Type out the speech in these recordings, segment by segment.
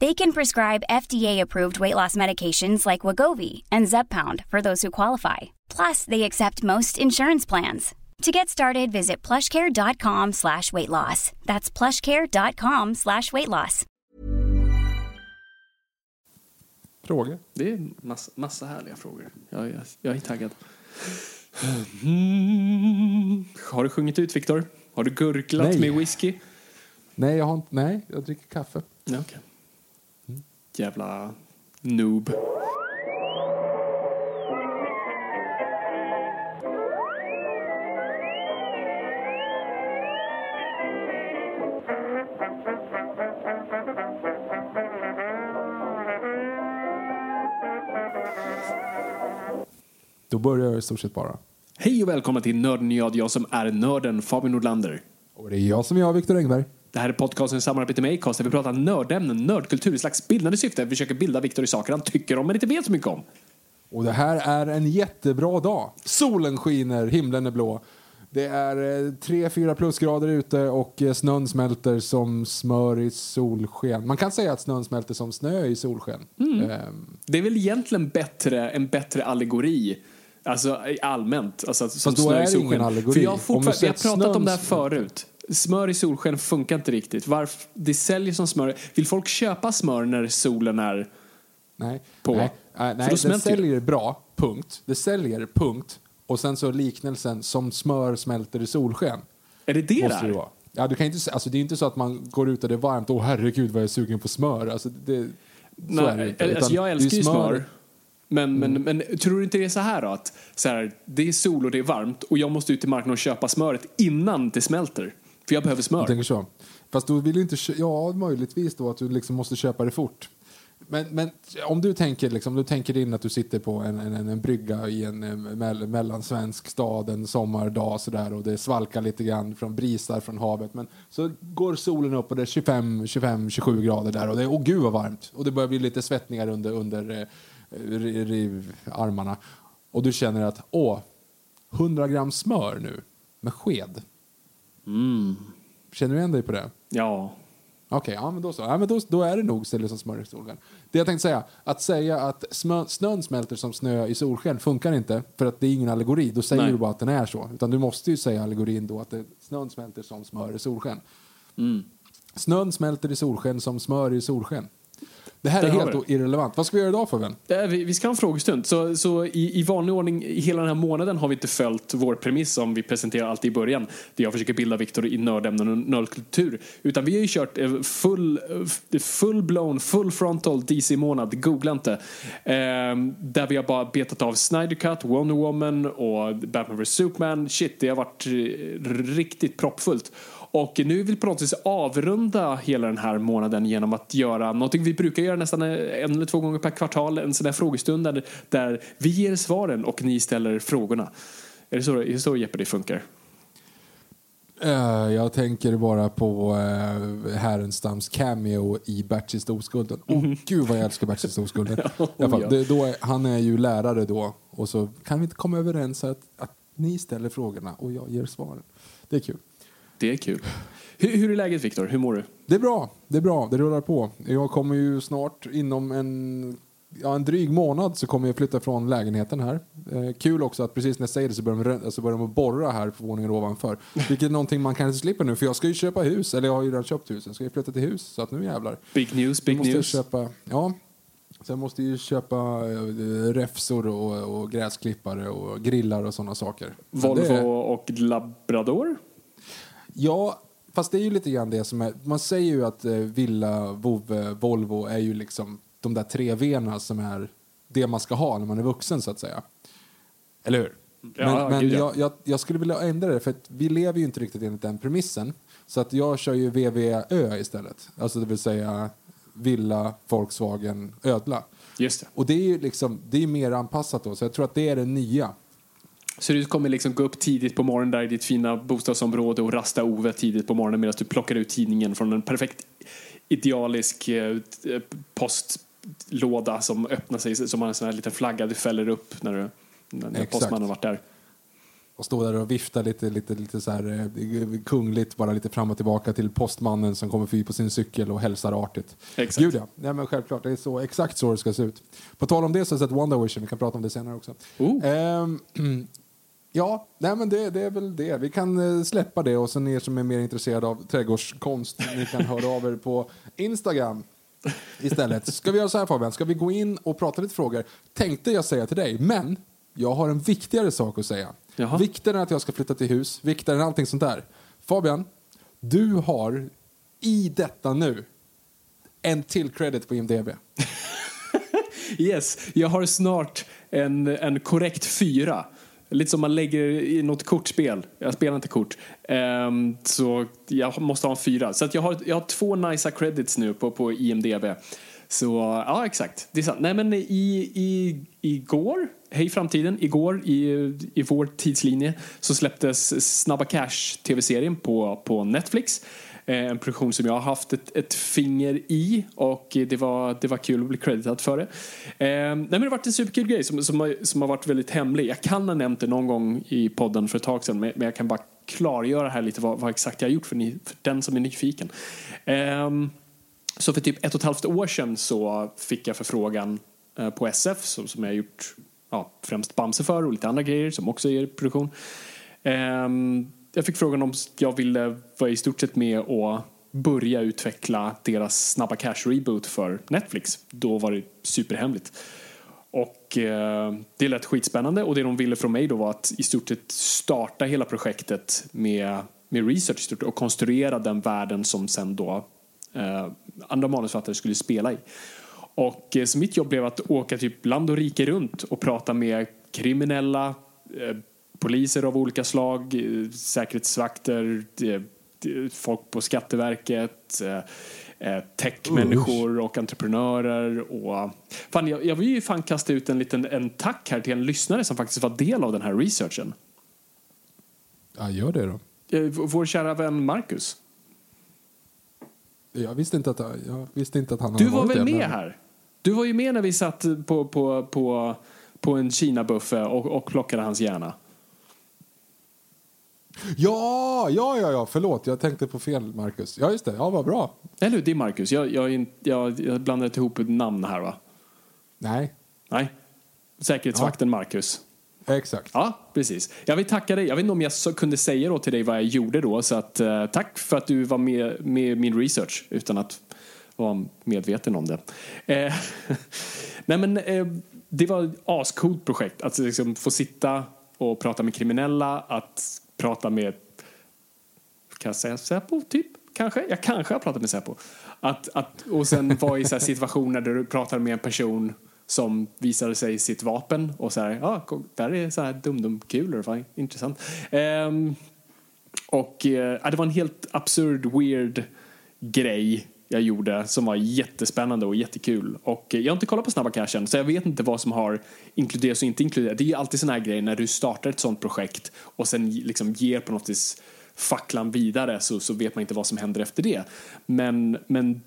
They can prescribe FDA-approved weight loss medications like Wagovi and Zepbound for those who qualify. Plus, they accept most insurance plans. To get started, visit plushcare.com slash weight loss. That's plushcare.com slash weight loss. Frågor? Det är massa, massa härliga frågor. Jag, jag, jag är taggad. Mm. Har du sjungit ut, Viktor? Har du gurglat Nej. med whisky? Nej, jag har inte, nej, jag dricker kaffe. Ja, okej. Jävla noob. Då börjar jag i stort sett bara. Hej och välkomna till Nörden jag, jag som är nörden Fabian Nordlander. Och det är jag som är jag, Viktor Engberg. Det här är podcasten i samarbete med Acast där vi pratar nördämnen, nördkultur i slags bildande syfte. Vi försöker bilda Viktor i saker han tycker om men inte vet så mycket om. Och det här är en jättebra dag. Solen skiner, himlen är blå. Det är 3-4 plusgrader ute och eh, snön smälter som smör i solsken. Man kan säga att snön smälter som snö i solsken. Ehm, Det är väl egentligen bättre, en bättre allegori. Alltså allmänt. Alltså, som Fast då snö är det ingen allegori. För jag fortfarande, vi har pratat om det här förut. Smör i solsken funkar inte riktigt. Varför, det säljer som smör. Vill folk köpa smör när solen är... nej, På. nej, För nej det säljer bra, punkt. Det säljer, punkt. Och sen så liknelsen som smör smälter i solsken. Är det det måste där? det vara. Ja, du kan inte, alltså, det är inte så att man går ut och det är varmt. Åh herregud vad jag är sugen på smör. Alltså, det, så är det Nej, inte. alltså jag älskar ju smör. Men, men, Mm. men tror du inte det är så här då? Att så här, det är sol och det är varmt och jag måste ut till marknaden och köpa smöret innan det smälter. För jag behöver smör. Jag tänker så. Fast du vill inte, ja möjligtvis då att du liksom måste köpa det fort. Men, men om du tänker, liksom, du tänker in att du sitter på en, en, en brygga i en en mell, mellansvensk stad en sommardag sådär och det svalkar lite grann från brisar från havet. Men så går solen upp och det är 25, 25 27 grader där och det är, åh gud vad varmt. Och det börjar bli lite svettningar under, under eh, riv, riv, armarna. Och du känner att, åh, 100 gram smör nu med sked. Känner du igen dig på det? Ja. Okej, ja, men då så. Ja, men då, då är det nog ställe som smör i solsken. Det jag tänkte säga, att säga att smö, snön smälter som snö i solsken funkar inte för att det är ingen allegori. Då säger Nej. du bara att den är så. Utan du måste ju säga allegorin då att det, snön smälter som smör i solsken. Mm. Snön smälter i solsken som smör i solsken. Det här Där är helt irrelevant. Vad ska vi göra idag? Det är, vi, vi ska ha en frågestund. Så, så i, i vanlig ordning, i hela den här månaden har vi inte följt vår premiss som vi presenterar alltid i början. Där jag försöker bilda Viktor i nördämnen och nördkultur. Utan vi har ju kört eh, full, eh, full blown, full frontal DC-månad. Googla inte. Ehm, där vi har bara betat av Snyder Cut, Wonder Woman och Batman vs Superman. Shit, det har varit eh, riktigt proppfullt. Och nu vill vi på något vis avrunda hela den här månaden genom att göra någonting vi brukar göra nästan en eller två gånger per kvartal, en sån där frågestund där, där vi ger svaren och ni ställer frågorna. Är det så, är det så Jeopardy funkar? Eh, jag tänker bara på uh, Härenstams cameo i Bertil Oskulden. Åh gud vad jag älskar Bertil Oskulden. Alla fall, ja. det, då är, han är ju lärare då och så kan vi inte komma överens att, att ni ställer frågorna och jag ger svaren. Det är kul. Det är kul. Hur, hur är läget Viktor? Hur mår du? Det är bra, det är bra, det rullar på. Jag kommer ju snart inom en, ja, en dryg månad så kommer jag flytta från lägenheten här. Eh, kul också att precis när jag säger det så börjar de, så börjar de borra här på våningen ovanför. Vilket är någonting man kanske slipper nu för jag ska ju köpa hus, eller jag har ju redan köpt hus. Jag ska ju flytta till hus så att nu jävlar. Big news, big måste jag news. köpa, ja. Jag måste ju köpa äh, räfsor och, och gräsklippare och grillar och sådana saker. Volvo det- och Labrador? Ja, fast det är ju lite grann det som är, man säger ju att eh, Villa, Vove, Volvo är ju liksom de där tre V'na som är det man ska ha när man är vuxen så att säga. Eller hur? Ja, men men gud, ja. jag, jag, jag skulle vilja ändra det för att vi lever ju inte riktigt enligt den premissen. Så att jag kör ju VVÖ istället. Alltså det vill säga Villa, Volkswagen, Ödla. Just det. Och det är ju liksom, det är mer anpassat då, så jag tror att det är det nya. Så du kommer liksom gå upp tidigt på morgonen där i ditt fina bostadsområde och rasta Ove tidigt på morgonen medan du plockar ut tidningen från en perfekt idealisk eh, postlåda som öppnar sig som har en sån här liten flagga du fäller upp när, du, när Exakt. postmannen har varit där. Och stå där och vifta lite, lite, lite så här eh, kungligt, bara lite fram och tillbaka till postmannen som kommer förbi på sin cykel och hälsar artigt. Exakt. Gud ja, Nej, men självklart, det är så, exakt så det ska se ut. På tal om det så har jag sett Wonder Vision, vi kan prata om det senare också. Oh. Ehm, ja, nej men det, det är väl det. Vi kan eh, släppa det och sen ni som är mer intresserade av trädgårdskonst, ni kan höra av er på Instagram istället. Ska vi göra så här Fabian, ska vi gå in och prata lite frågor? Tänkte jag säga till dig, men jag har en viktigare sak att säga. Jaha. Viktigare än att jag ska flytta till hus, viktigare än allting sånt där. Fabian, du har i detta nu en till credit på IMDB. Yes, jag har snart en, en korrekt fyra. Lite som man lägger i något kortspel. Jag spelar inte kort. Um, så jag måste ha en fyra. Så att jag, har, jag har två nice credits nu på, på IMDB. Så ja, exakt. Det är sant. Nej, men i, i, igår, hej framtiden, igår i, i vår tidslinje så släpptes Snabba Cash tv-serien på, på Netflix. Eh, en produktion som jag har haft ett, ett finger i och det var, det var kul att bli creditad för det. Eh, nej men det har varit en superkul grej som, som, har, som har varit väldigt hemlig. Jag kan ha nämnt det någon gång i podden för ett tag sedan men, men jag kan bara klargöra här lite vad, vad exakt jag har gjort för, ni, för den som är nyfiken. Eh, så för typ ett och ett halvt år sedan så fick jag förfrågan eh, på SF som, som jag har gjort ja, främst Bamse för och lite andra grejer som också är i produktion. Ehm, jag fick frågan om jag ville vara i stort sett med och börja utveckla deras Snabba Cash-reboot för Netflix. Då var det superhemligt. Och eh, det lät skitspännande och det de ville från mig då var att i stort sett starta hela projektet med, med research och konstruera den världen som sen då eh, andra manusförfattare skulle spela i. Och eh, så mitt jobb blev att åka typ land och rike runt och prata med kriminella, eh, poliser av olika slag, eh, säkerhetsvakter, eh, folk på Skatteverket, eh, techmänniskor och entreprenörer. Och, fan, jag, jag vill ju fan kasta ut en liten en tack här till en lyssnare som faktiskt var del av den här researchen. Ja, gör det då. Vår kära vän Marcus. Jag visste inte att, jag visste inte att han Du var väl med men- här? Du var ju med när vi satt på, på, på, på en Kina-buffe och, och plockade hans hjärna. Ja, ja, ja, ja, förlåt. Jag tänkte på fel, Marcus. Ja, just det. Ja, vad bra. Eller hur? Det är Marcus. Jag, jag, jag, jag blandade ihop ett namn här va? Nej, Nej. Säkerhetsvakten Marcus. exakt. Ja, precis. Jag vill tacka dig. Jag vet inte om jag så, kunde säga då till dig vad jag gjorde då. Så att, eh, tack för att du var med med min research utan att vara medveten om det. Eh, nej men eh, det var ett ascoolt projekt. Att liksom få sitta och prata med kriminella, att prata med kan jag säga Säpo, typ? Kanske? Jag kanske har pratat med Säpo. Att, att, och sen vara i så här situationer där du pratar med en person som visade sig sitt vapen och så här, ja, ah, där är så här dum-dum-kulor, fan, intressant. Um, och uh, det var en helt absurd, weird grej jag gjorde som var jättespännande och jättekul. Och eh, jag har inte kollat på Snabba Cashen så jag vet inte vad som har inkluderats och inte inkluderats. Det är ju alltid sådana här grejer när du startar ett sådant projekt och sen liksom ger på något vis facklan vidare så, så vet man inte vad som händer efter det. Men, men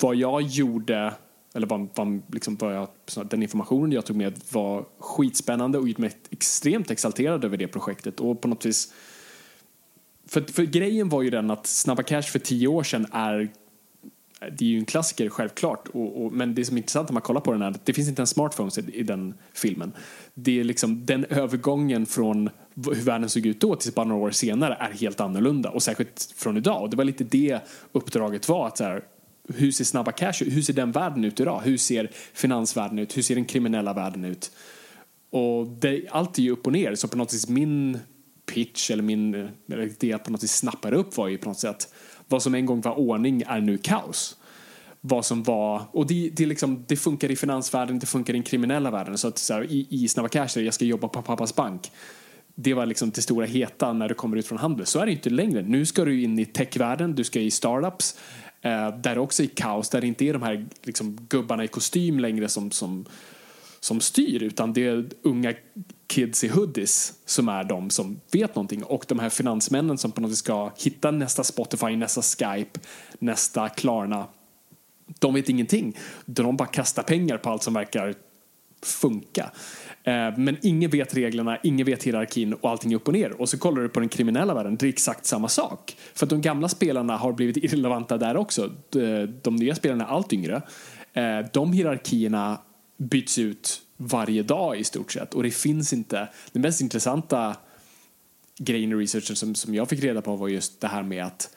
vad jag gjorde eller vad, vad, liksom vad jag, den informationen jag tog med var skitspännande och gjorde mig extremt exalterad över det projektet och på något vis för, för grejen var ju den att Snabba Cash för tio år sedan är det är ju en klassiker självklart och, och, men det som är intressant när man kollar på den är att det finns inte en smartphones i, i den filmen. Det är liksom den övergången från hur världen såg ut då tills bara några år senare är helt annorlunda och särskilt från idag. Och det var lite det uppdraget var att så här, hur ser Snabba Cash ut? Hur ser den världen ut idag? Hur ser finansvärlden ut? Hur ser den kriminella världen ut? Och det, allt är ju upp och ner så på något vis min pitch eller min eller det att på något sätt snappade upp var ju på något sätt vad som en gång var ordning är nu kaos. Vad som var, och det, det, liksom, det funkar i finansvärlden, det funkar i den kriminella världen. Så att så här, i, i Snabba Cash, jag ska jobba på pappas bank. Det var liksom det stora heta när du kommer ut från handel. Så är det inte längre. Nu ska du in i techvärlden, du ska i startups. Eh, där det också är kaos, där det inte är de här liksom, gubbarna i kostym längre som, som som styr utan det är unga kids i hoodies som är de som vet någonting och de här finansmännen som på något sätt ska hitta nästa Spotify, nästa Skype, nästa Klarna. De vet ingenting. De bara kastar pengar på allt som verkar funka. Eh, men ingen vet reglerna, ingen vet hierarkin och allting är upp och ner. Och så kollar du på den kriminella världen, det är exakt samma sak. För att de gamla spelarna har blivit irrelevanta där också. De nya spelarna är allt yngre. Eh, de hierarkierna byts ut varje dag i stort sett och det finns inte, den mest intressanta grejen i researchen som, som jag fick reda på var just det här med att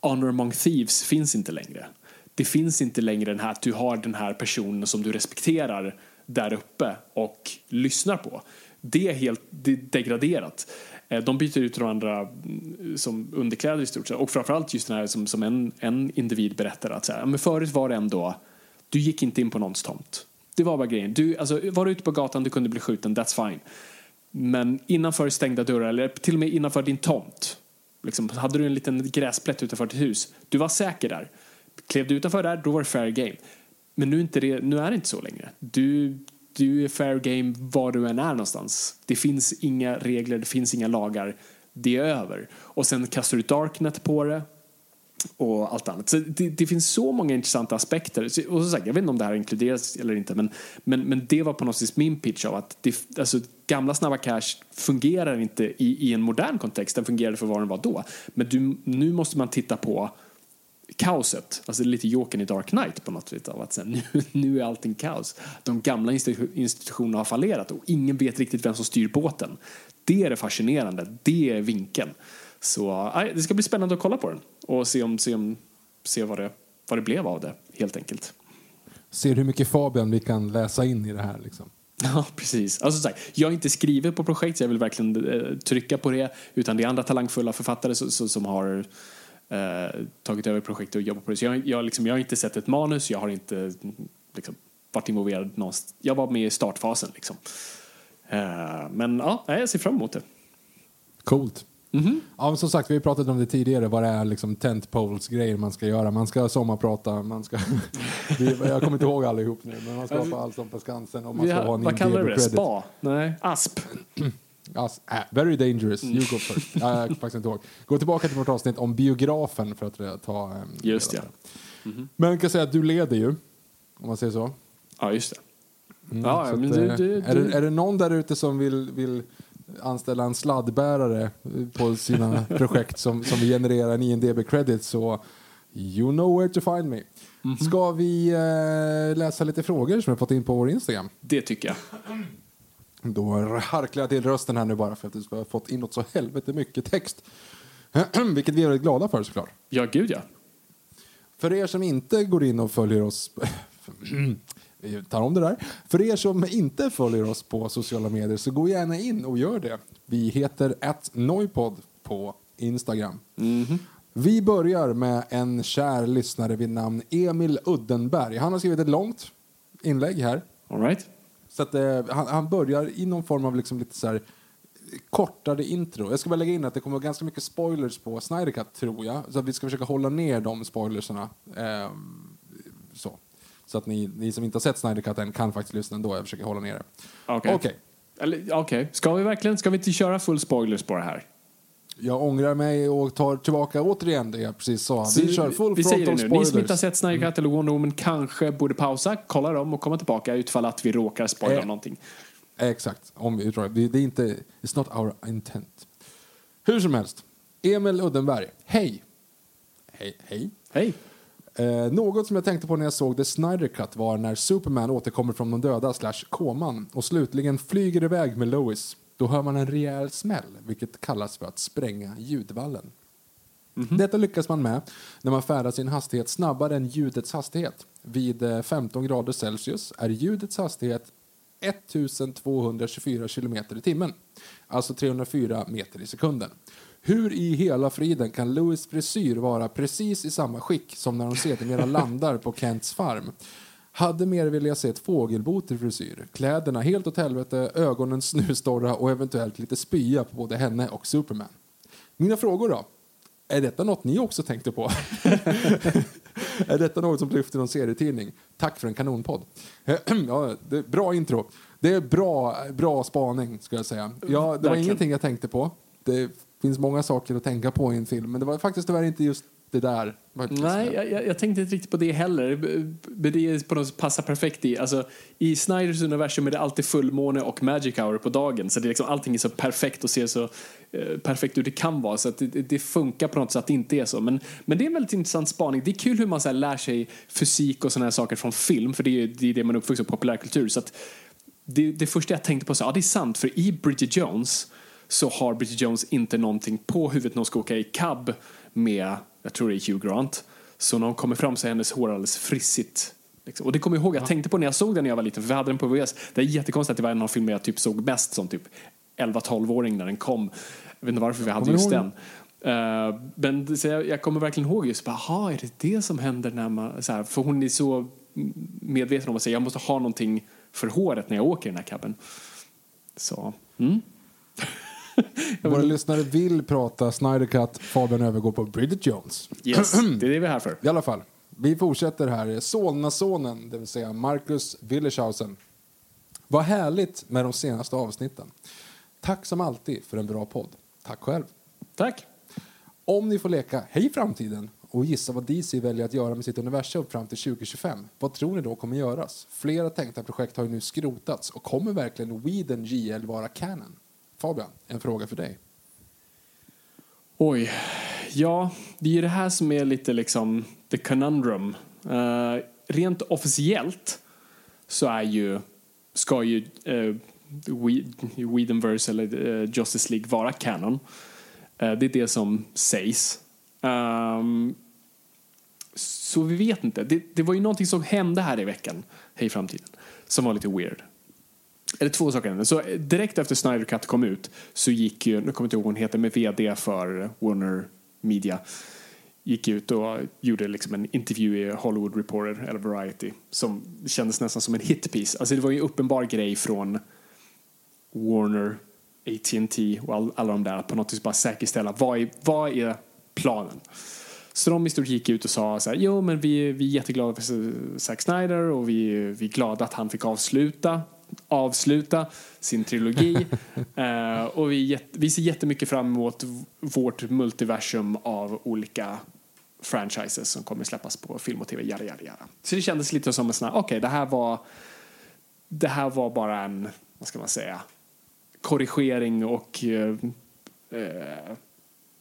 honor among thieves finns inte längre. Det finns inte längre den här att du har den här personen som du respekterar där uppe och lyssnar på. Det är helt det är degraderat. Eh, de byter ut varandra andra mm, som underkläder i stort sett och framförallt just den här som, som en, en individ berättar att så här, men förut var det ändå, du gick inte in på någons tomt. Det var bara grejen. Du, alltså, var du ute på gatan, du kunde bli skjuten, that's fine. Men innanför stängda dörrar, eller till och med innanför din tomt. Liksom, hade du en liten gräsplätt utanför ditt hus, du var säker där. Klev du utanför där, då var det fair game. Men nu är, inte det, nu är det inte så längre. Du, du är fair game var du än är någonstans. Det finns inga regler, det finns inga lagar. Det är över. Och sen kastar du Darknet på det och allt annat. Så det, det, finns så många intressanta aspekter. Och som sagt, jag vet inte om det här inkluderas eller inte, men, men, men det var på något sätt min pitch av att det, alltså, gamla Snabba Cash fungerar inte i, i en modern kontext, den fungerade för vad den var då. Men du, nu måste man titta på kaoset, alltså lite Jokern i Dark Knight på något vis av att sen, nu, nu är allting kaos. De gamla institutionerna har fallerat och ingen vet riktigt vem som styr båten. Det är det fascinerande, det är vinkeln. Så det ska bli spännande att kolla på den och se, om, se, om, se vad, det, vad det blev av det, helt enkelt. Ser hur mycket Fabian vi kan läsa in i det här. Liksom. Ja, precis. Alltså, sagt, jag är inte skriven på projekt, så jag vill verkligen eh, trycka på det. Utan det är andra talangfulla författare så, så, som har eh, tagit över projektet och jobbat på det. Så jag, jag, liksom, jag har inte sett ett manus, jag har inte liksom, varit involverad någonstans. Jag var med i startfasen. Liksom. Eh, men ja, jag ser fram emot det. Coolt. Mm -hmm. Ja, som sagt, vi har pratat om det tidigare, vad det är liksom tentpoles-grejer man ska göra. Man ska sommarprata, man ska... jag kommer inte ihåg allihop nu, men man ska alltså, på Allsång på Skansen och man ska ha en Vad kallar du det? Spa? Nej, ASP? As, äh, very dangerous, you go first. jag faktiskt inte ihåg. Gå tillbaka till vårt avsnitt om biografen för att ta... Um, just ja. Mm -hmm. Men jag kan säga att du leder ju, om man säger så. Ja, just det. Mm, ja, men att, du, du, är, du... Det, är det någon där ute som vill, vill anställa en sladdbärare på sina projekt som, som genererar en INDB-credit så you know where to find me. Mm -hmm. Ska vi eh, läsa lite frågor som vi fått in på vår Instagram? Det tycker jag. Då harklar jag till rösten här nu bara för att du har fått in något så helvete mycket text. Vilket vi är väldigt glada för såklart. Ja, gud ja. För er som inte går in och följer oss vi tar om det där. För er som inte följer oss på sociala medier så gå gärna in och gör det. Vi heter @noipod på Instagram. Mm -hmm. Vi börjar med en kär lyssnare vid namn Emil Uddenberg. Han har skrivit ett långt inlägg här. All right. Så att, eh, han, han, börjar i någon form av liksom lite så här, kortare intro. Jag ska bara lägga in att det kommer ganska mycket spoilers på Snyder Cut, tror jag. Så att vi ska försöka hålla ner de spoilerserna. Eh, så. Så att ni, ni som inte har sett Snyder Cut än kan faktiskt lyssna ändå. Jag försöker hålla ner det. Okej. Okay. Okay. okay. Ska vi verkligen, ska vi inte köra full spoilers på det här? Jag ångrar mig och tar tillbaka återigen det jag precis sa. Vi, vi kör full vi säger det nu. Spoilers. Ni som inte har sett Snyder Cut eller Wonder Woman kanske borde pausa, kolla dem och komma tillbaka utifall att vi råkar spoila eh, någonting. Exakt. Om vi, det är inte, it's not our intent. Hur som helst. Emil Uddenberg. Hej. Hej. Hej. Hej. Eh, något som jag tänkte på när jag såg The Snyder Cut var när Superman återkommer från de döda slash koman och slutligen flyger iväg med Lois. Då hör man en rejäl smäll, vilket kallas för att spränga ljudvallen. Mm -hmm. Detta lyckas man med när man färdas i en hastighet snabbare än ljudets hastighet. Vid 15 eh, grader Celsius är ljudets hastighet 1224 kilometer i timmen, alltså 304 meter i sekunden. Hur i hela friden kan Louis frisyr vara precis i samma skick som när de sedermera landar på Kents farm? Hade mer velat se ett fågelbo till frisyr. Kläderna helt åt helvete, ögonen snustorra och eventuellt lite spya på både henne och Superman. Mina frågor då? Är detta något ni också tänkte på? är detta något som lyfter någon serietidning? Tack för en kanonpodd. ja, det bra intro. Det är bra, bra spaning, ska jag säga. Ja, det var Verkligen. ingenting jag tänkte på. Det finns många saker att tänka på i en film, men det var faktiskt tyvärr inte just det där. Nej, jag, jag, tänkte inte riktigt på det heller. Men det är på något sätt passar perfekt i. Alltså, I Snyders universum är det alltid fullmåne och magic hour på dagen. Så det är liksom, allting är så perfekt och ser så eh, perfekt ut det kan vara. Så att det, det funkar på något sätt att det inte är så. Men, men det är en väldigt intressant spaning. Det är kul hur man så här, lär sig fysik och sådana här saker från film. För det är det, är det man är uppvuxen på, populärkultur. Så att det, det första jag tänkte på så, ja det är sant. För i Bridget Jones så har Bridget Jones inte någonting på huvudet när hon ska åka i cab med, jag tror det är Hugh Grant. Så när hon kommer fram så är hennes hår alldeles frissigt. Liksom. Och det kommer jag ihåg, jag tänkte på när jag såg den när jag var liten, för vi hade den på VHS. Det är jättekonstigt att det var en av filmerna jag typ såg mest som typ 11-12-åring när den kom. Jag vet inte varför vi hade just den. Uh, men så jag, jag kommer verkligen ihåg just, jaha, är det det som händer när man, så här, för hon är så medveten om att säga, jag måste ha någonting för håret när jag åker i den här cabben. Så, mm. Våra lyssnare vill prata Snyder Cut. Fabian övergår på Bridget Jones. Yes, det är det vi är här för. I alla fall, vi fortsätter här. Solnasonen, det vill säga Marcus Willershausen. Vad härligt med de senaste avsnitten. Tack som alltid för en bra podd. Tack själv. Tack. Om ni får leka Hej framtiden och gissa vad DC väljer att göra med sitt universum fram till 2025, vad tror ni då kommer göras? Flera tänkta projekt har ju nu skrotats och kommer verkligen Whedon JL vara canon? Fabian, en fråga för dig. Oj. Ja, det är ju det här som är lite liksom the conundrum. Uh, rent officiellt så är ju, ska ju eh, uh, Whedonverse eller uh, Justice League vara canon. Uh, det är det som sägs. Um, så vi vet inte. Det, det var ju någonting som hände här i veckan, Hej framtiden, som var lite weird. Eller två saker. Så direkt efter Snyder Cut kom ut så gick ju, nu kommer jag inte ihåg hon heter, med VD för Warner Media gick ut och gjorde liksom en intervju i Hollywood Reporter eller Variety som kändes nästan som en hitpiece. Alltså det var ju en uppenbar grej från Warner, AT&T och all, alla de där på något vis bara säkerställa vad är, vad är planen. Så de i stort gick ut och sa så här, jo men vi, vi är jätteglada för Zack Snyder och vi, vi är glada att han fick avsluta avsluta sin trilogi. Eh, och vi, vi ser jättemycket fram emot vårt multiversum av olika franchises som kommer släppas på film och tv. Jada, jada, jada. Så det kändes lite som en sån här, okej, det här var det här var bara en, vad ska man säga, korrigering och eh, eh,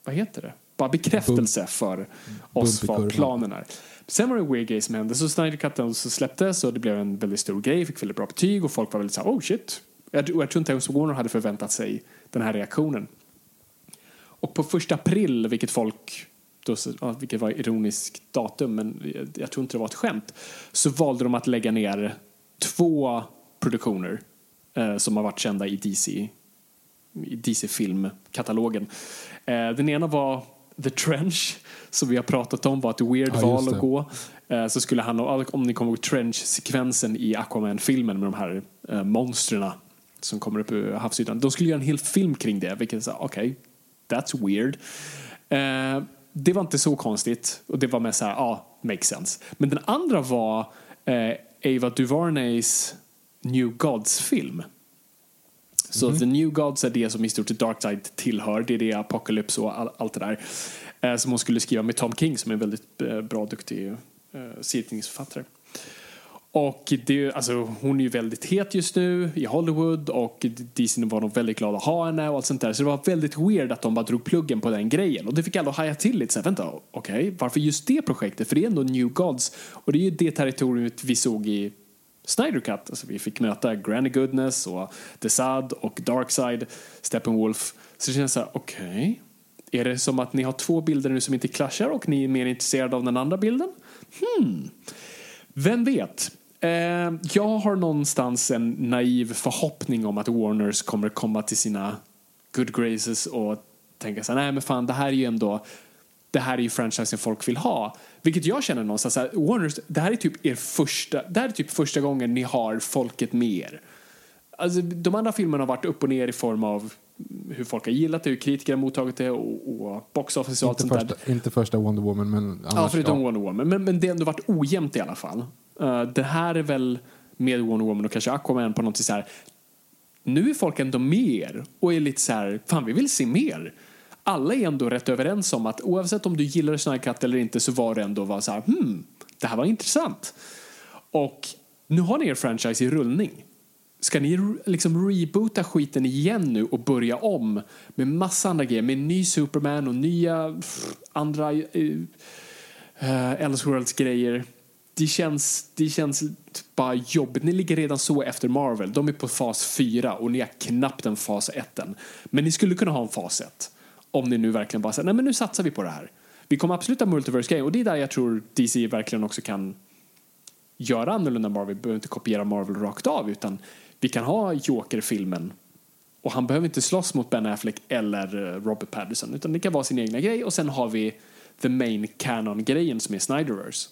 vad heter det? Bara bekräftelse för oss Bump vad planen är. Sen var det weird grej som hände. Så Snyder Cut så släpptes och det blev en väldigt stor grej. Fick väldigt bra betyg och folk var väldigt så här, oh shit. Jag, och jag tror inte ens Warner hade förväntat sig den här reaktionen. Och på första april, vilket folk då, vilket var ironiskt datum, men jag, jag tror inte det var ett skämt, så valde de att lägga ner två produktioner eh, som har varit kända i DC i DC-filmkatalogen. Eh, den ena var The Trench, som vi har pratat om var ett weird Ja, val att gå. Eh, så skulle han, om ni kommer ihåg Trench-sekvensen i Aquaman-filmen med de här eh, monstren som kommer upp ur havsytan. De skulle göra en hel film kring det, vilket sa okej, that's weird. Eh, det var inte så konstigt och det var med så här, ja, ah, makes sense. Men den andra var eh, Ava DuVernays New Gods-film. Så The New Gods är det som i stort sett Darkseid tillhör. Det är det Apocalypse och all, allt det där. Eh, som hon skulle skriva med Tom King som är en väldigt eh, bra, duktig eh, serietidningsförfattare. Och det, alltså, hon är ju väldigt het just nu i Hollywood och DC var nog väldigt glada att ha henne och allt sånt där. Så det var väldigt weird att de bara drog pluggen på den grejen. Och det fick alla haja till lite. Så här, vänta, okej, varför just det projektet? För det är ändå New Gods. Och det är ju det territoriet vi såg i Snyder Cut. Alltså vi fick möta Granny Goodness och The Sad och Darkside, Steppenwolf. Så det känns så här, okej. Okay. Är det som att ni har två bilder nu som inte klaschar och ni är mer intresserade av den andra bilden? Hmm. Vem vet? Eh, jag har någonstans en naiv förhoppning om att Warners kommer komma till sina good graces och tänka så här, nej men fan det här är ju ändå det här är ju franchisen folk vill ha. Vilket jag känner någonstans här, Warners, det här är typ er första, det här är typ första gången ni har folket med er. Alltså, de andra filmerna har varit upp och ner i form av hur folk har gillat det, hur kritiker har mottagit det och, och box office och allt Inte sånt första, där. inte första Wonder Woman, men annars, Ja, förutom Wonder Woman. Men, men det har ändå varit ojämnt i alla fall. Uh, det här är väl med Wonder Woman och kanske Aquaman på något så här. Nu är folk ändå mer och är lite så här, fan vi vill se mer. Alla är ändå rätt överens om att oavsett om du gillar Snyder Cut eller inte så var det ändå var så här, hmm, det här var intressant. Och nu har ni er franchise i rullning. Ska ni liksom reboota skiten igen nu och börja om med massa andra grejer, med ny Superman och nya pff, andra uh, uh, Elseworlds grejer. Det känns, det känns bara jobbigt. Ni ligger redan så efter Marvel. De är på fas 4 och ni har knappt en fas 1 än. Men ni skulle kunna ha en fas 1. Om ni nu verkligen bara säger, nej men nu satsar vi på det här. Vi kommer absolut ha multiverse grejer och det är där jag tror DC verkligen också kan göra annorlunda Marvel. Vi behöver inte kopiera Marvel rakt av utan vi kan ha Joker-filmen och han behöver inte slåss mot Ben Affleck eller eh, Robert Pattinson utan det kan vara sin egna grej och sen har vi the main canon-grejen som är Snyderverse.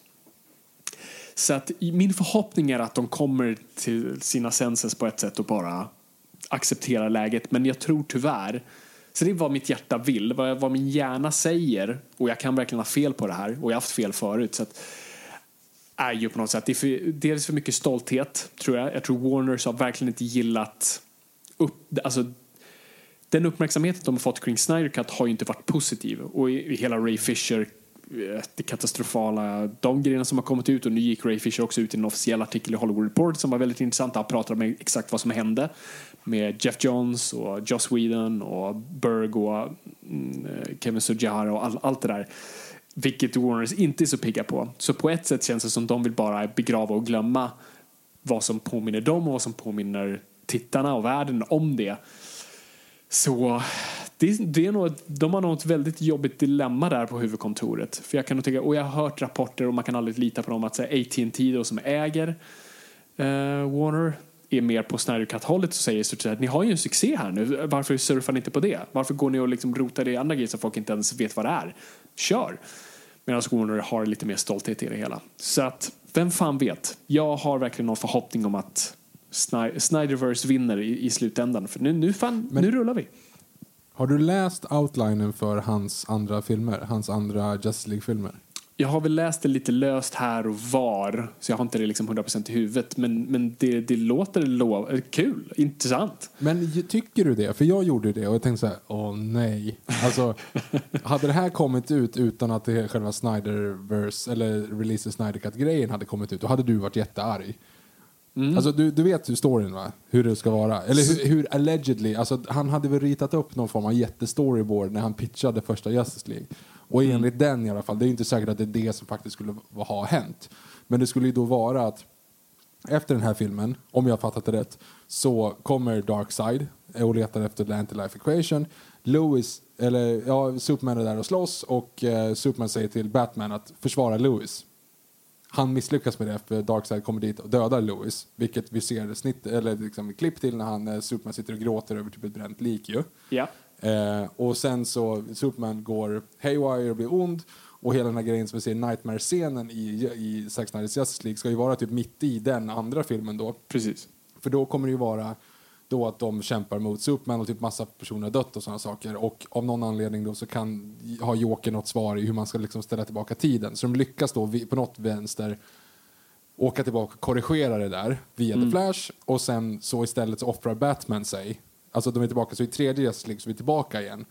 Så att min förhoppning är att de kommer till sina senses på ett sätt och bara accepterar läget. Men jag tror tyvärr, så det är vad mitt hjärta vill, vad, vad min hjärna säger och jag kan verkligen ha fel på det här och jag har haft fel förut. Så att, är ju på något sätt, det är för, dels för mycket stolthet tror jag. Jag tror Warners har verkligen inte gillat upp, alltså den uppmärksamheten de har fått kring Snyder Cut har ju inte varit positiv. Och i, i hela Ray Fisher, eh, det katastrofala, de grejerna som har kommit ut och nu gick Ray Fisher också ut i en officiell artikel i Hollywood Report som var väldigt intressant. Han pratade om exakt vad som hände med Jeff Johns och Joss Whedon och Berg och mm, eh, Kevin Sujihara och all, allt det där. Vilket Warners inte är så pigga på. Så på ett sätt känns det som de vill bara begrava och glömma vad som påminner dem och vad som påminner tittarna och världen om det. Så det, det är nog, de har nog ett väldigt jobbigt dilemma där på huvudkontoret. För jag kan nog tänka, och jag har hört rapporter och man kan aldrig lita på dem att säga AT&T då som äger eh, Warner är mer på Snyder Cut-hållet och säger så att ni har ju en succé här nu. Varför surfar ni inte på det? Varför går ni och liksom rotar i andra grejer så folk inte ens vet vad det är? Kör! Medan Warner har lite mer stolthet i det hela. Så att, vem fan vet? Jag har verkligen någon förhoppning om att Sny- Snyderverse vinner i, i slutändan. För nu, nu, fan, Men- nu rullar vi. Har du läst outlinen för hans andra filmer? Hans andra Justice League-filmer? Jag har väl läst det lite löst här och var, så jag har inte det liksom 100% i huvudet. Men, men det, det låter lov, eh, kul, intressant. Men tycker du det? För jag gjorde det och jag tänkte så här, åh nej. Alltså, hade det här kommit ut utan att det själva Snyderverse eller Release Snyder Cut-grejen hade kommit ut, då hade du varit jättearg. Alltså, du, du vet hur storyn va? Hur det ska vara. Eller hur, hur allegedly, alltså, han hade väl ritat upp någon form av jättestoryboard när han pitchade första Justice League. Och enligt den i alla fall, det är inte säkert att det är det som faktiskt skulle ha hänt. Men det skulle ju då vara att efter den här filmen, om jag har fattat det rätt, så kommer Darkseid och letar efter the anti-life equation. Lewis, eller ja, Superman är där och slåss och eh, Superman säger till Batman att försvara Lewis. Han misslyckas med det för Darkseid kommer dit och dödar Lewis. Vilket vi ser snitt, eller liksom klipp till när han, eh, Superman sitter och gråter över typ ett bränt lik ju. Ja. Eh, och sen så Superman går haywire och blir ond och hela den här grejen som vi ser Nightmare-scenen i, i Zack Snyders Justice League ska ju vara typ mitt i den andra filmen då. Precis. För då kommer det ju vara då att de kämpar mot Superman och typ massa personer har dött och sådana saker. Och av någon anledning då så kan ha Joker något svar i hur man ska liksom ställa tillbaka tiden. Så de lyckas då på något vänster åka tillbaka och korrigera det där via The Flash och sen så istället så offrar Batman sig. Alltså de är tillbaka, så i tredje Justice League så är vi tillbaka igen.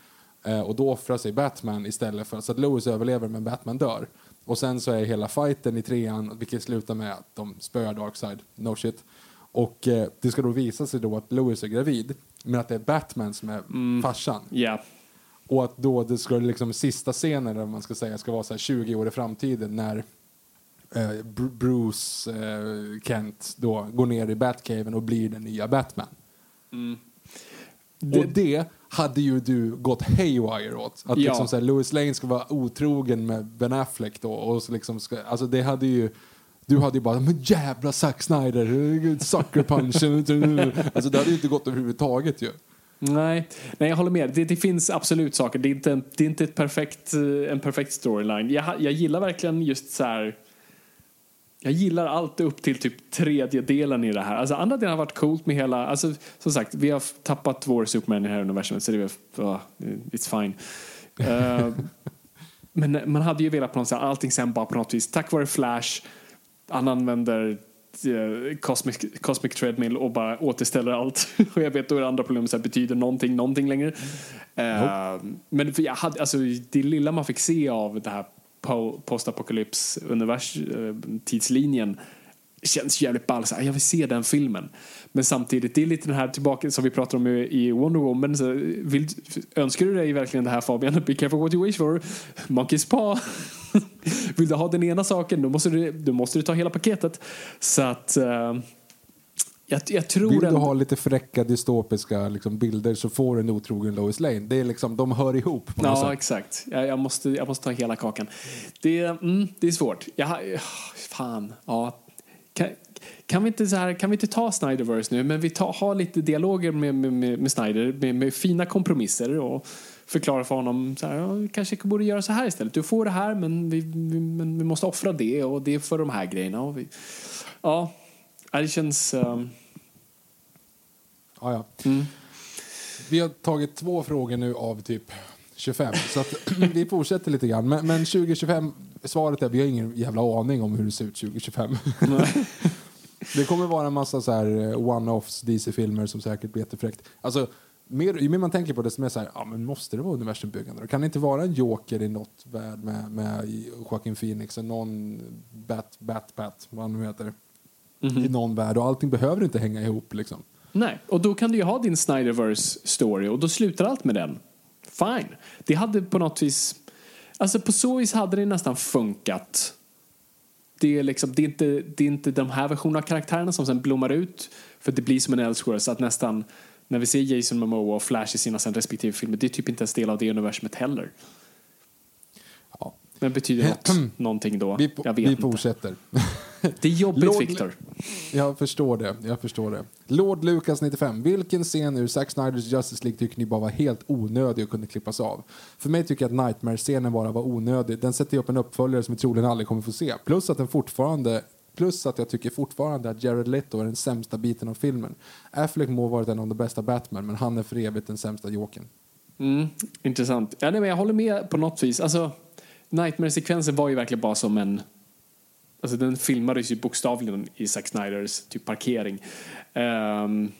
Eh, och då offrar sig Batman istället för så att Lois överlever men Batman dör. Och sen så är hela fighten i trean, vilket slutar med att de spöar Darkseid, no shit. Och eh, det ska då visa sig då att Lois är gravid, men att det är Batman som är farsan. Ja. Och att då det ska liksom sista scenen, eller man ska säga, ska vara så här 20 år i framtiden när eh, Br- Bruce eh, Kent då går ner i Batcaven och blir den nya Batman. Och det hade ju du gått haywire åt. Att Ja. liksom så här, Louis Lane ska vara otrogen med Ben Affleck då. Och så liksom ska, alltså det hade ju Du hade ju bara, men jävla Zack Snyder, sucker punchen. alltså det hade ju inte gått överhuvudtaget ju. Nej, nej jag håller med. Det, det finns absolut saker. Det är inte, det är inte ett perfekt, eh, en perfekt storyline. Jag, jag gillar verkligen just så här... Jag gillar allt upp till typ tredjedelen i det här. Alltså andra delen har varit coolt med hela... Alltså som sagt, vi har tappat vår Superman i det här universumet så det är uh, it's fine. Uh, men man hade ju velat på något sätt, allting sen bara på något vis, tack vare Flash, han använder uh, Cosmic, Cosmic Treadmill och bara återställer allt. och jag vet då är det andra problem, så här, betyder någonting, någonting längre. Uh, men för jag hade, alltså, det lilla man fick se av det här postapokalyps eh, tidslinjen känns jävligt ball. Så jag vill se den filmen. Men samtidigt, det är lite den här tillbaka som vi pratar om i Wonder Woman. Så vill, önskar du dig verkligen det här Fabian? Be careful what you wish for. Monkey's paw. vill du ha den ena saken då måste du, då måste du ta hela paketet. Så att... Uh, jag, jag tror Vill du ändå... ha lite fräcka dystopiska liksom, bilder så får du en otrogen Lois Lane. Det är liksom, de hör ihop på Ja, något sätt. exakt. Jag, jag, måste, jag måste ta hela kakan. Det, mm, det är svårt. Jag, fan, ja. Kan, kan, vi inte så här, kan vi inte ta Snyderverse nu, men vi tar, har lite dialoger med, med, med, med Snyder, med, med, fina kompromisser och förklara för honom så här, ja, kanske borde göra så här istället. Du får det här, men vi, vi, men vi måste offra det och det är för de här grejerna. Vi, ja, det känns... Um, Ja, ja. Mm. Vi har tagit två frågor nu av typ 25, så att vi fortsätter lite grann. Men, men 2025, svaret är vi har ingen jävla aning om hur det ser ut 2025. det kommer vara en massa så här eh, one-offs, DC-filmer som säkert blir jättefräckt. Alltså, mer, ju mer man tänker på det, som är så här, ja, men måste det vara universumbyggande? då? Kan det inte vara en Joker i något värld med, med Joaquin Phoenix och någon Bat, Bat, Bat, vad han nu heter, i någon värld och allting behöver inte hänga ihop liksom. Nej, och då kan du ju ha din Snyderverse story och då slutar allt med den. Fine. Det hade på något vis, alltså på så vis hade det nästan funkat. Det är, liksom, det, är inte, det är inte de här versionerna av karaktärerna som sen blommar ut för det blir som en Elseworld så att nästan när vi ser Jason Momoa och Flash i sina sen respektive filmer det är typ inte ens del av det universumet heller. Ja. Men betyder något, någonting då? Vi, jag vet vi fortsätter. Det är jobbigt Lord- Victor. Jag förstår det. Jag förstår det. Lord Lucas 95. Vilken scen ur Zack Snyders Justice League tycker ni bara var helt onödig och kunde klippas av? För mig tycker jag att Nightmare-scenen bara var onödig. Den sätter upp en uppföljare som vi troligen aldrig kommer få se. Plus att den fortfarande Plus att jag tycker fortfarande att Jared Leto är den sämsta biten av filmen. Affleck må ha varit en av de bästa Batman, men han är för evigt den sämsta Jokern. Mm, intressant. Ja, nej, men jag håller med på något vis. Alltså, Nightmare-sekvensen var ju verkligen bara som en... Alltså den filmades ju bokstavligen i Zack Snyders typ parkering. Um,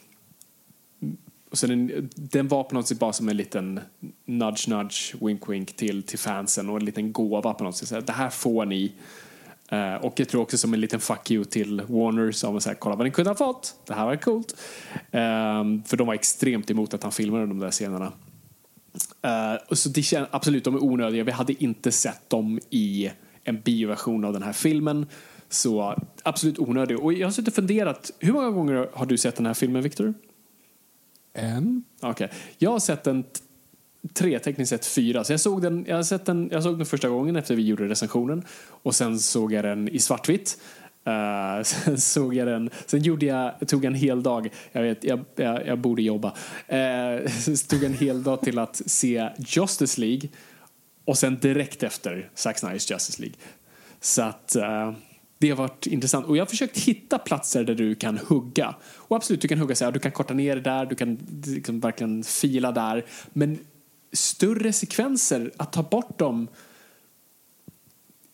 och så den, den var på något sätt bara som en liten nudge nudge, wink wink till, till fansen och en liten gåva på något sätt. Så här, det här får ni. Uh, och jag tror också som en liten fuck you till Warner som så här, kolla vad ni kunde ha fått. Det här var coolt. Um, för de var extremt emot att han filmade de där scenerna. Uh, och så det känns, absolut, de är onödiga. Vi hade inte sett dem i en bioversion av den här filmen. Så absolut onödiga. Och jag har suttit och funderat, hur många gånger har du sett den här filmen, Victor? En? Okej. Jag har sett den tre, tekniskt sett fyra. Så jag såg den, jag sett den, jag såg den första gången efter vi gjorde recensionen. Och sen såg jag den i svartvitt. Eh, sen såg jag den, sen gjorde jag, tog en hel dag, jag vet, jag, jag, jag borde jobba. Uh, tog en hel dag till att se Justice League. Och sen direkt efter Zack Snyders Justice League. Så att uh, det har varit intressant. Och jag har försökt hitta platser där du kan hugga. Och absolut, du kan hugga så här, du kan korta ner det där, du kan liksom verkligen fila där. Men större sekvenser, att ta bort dem,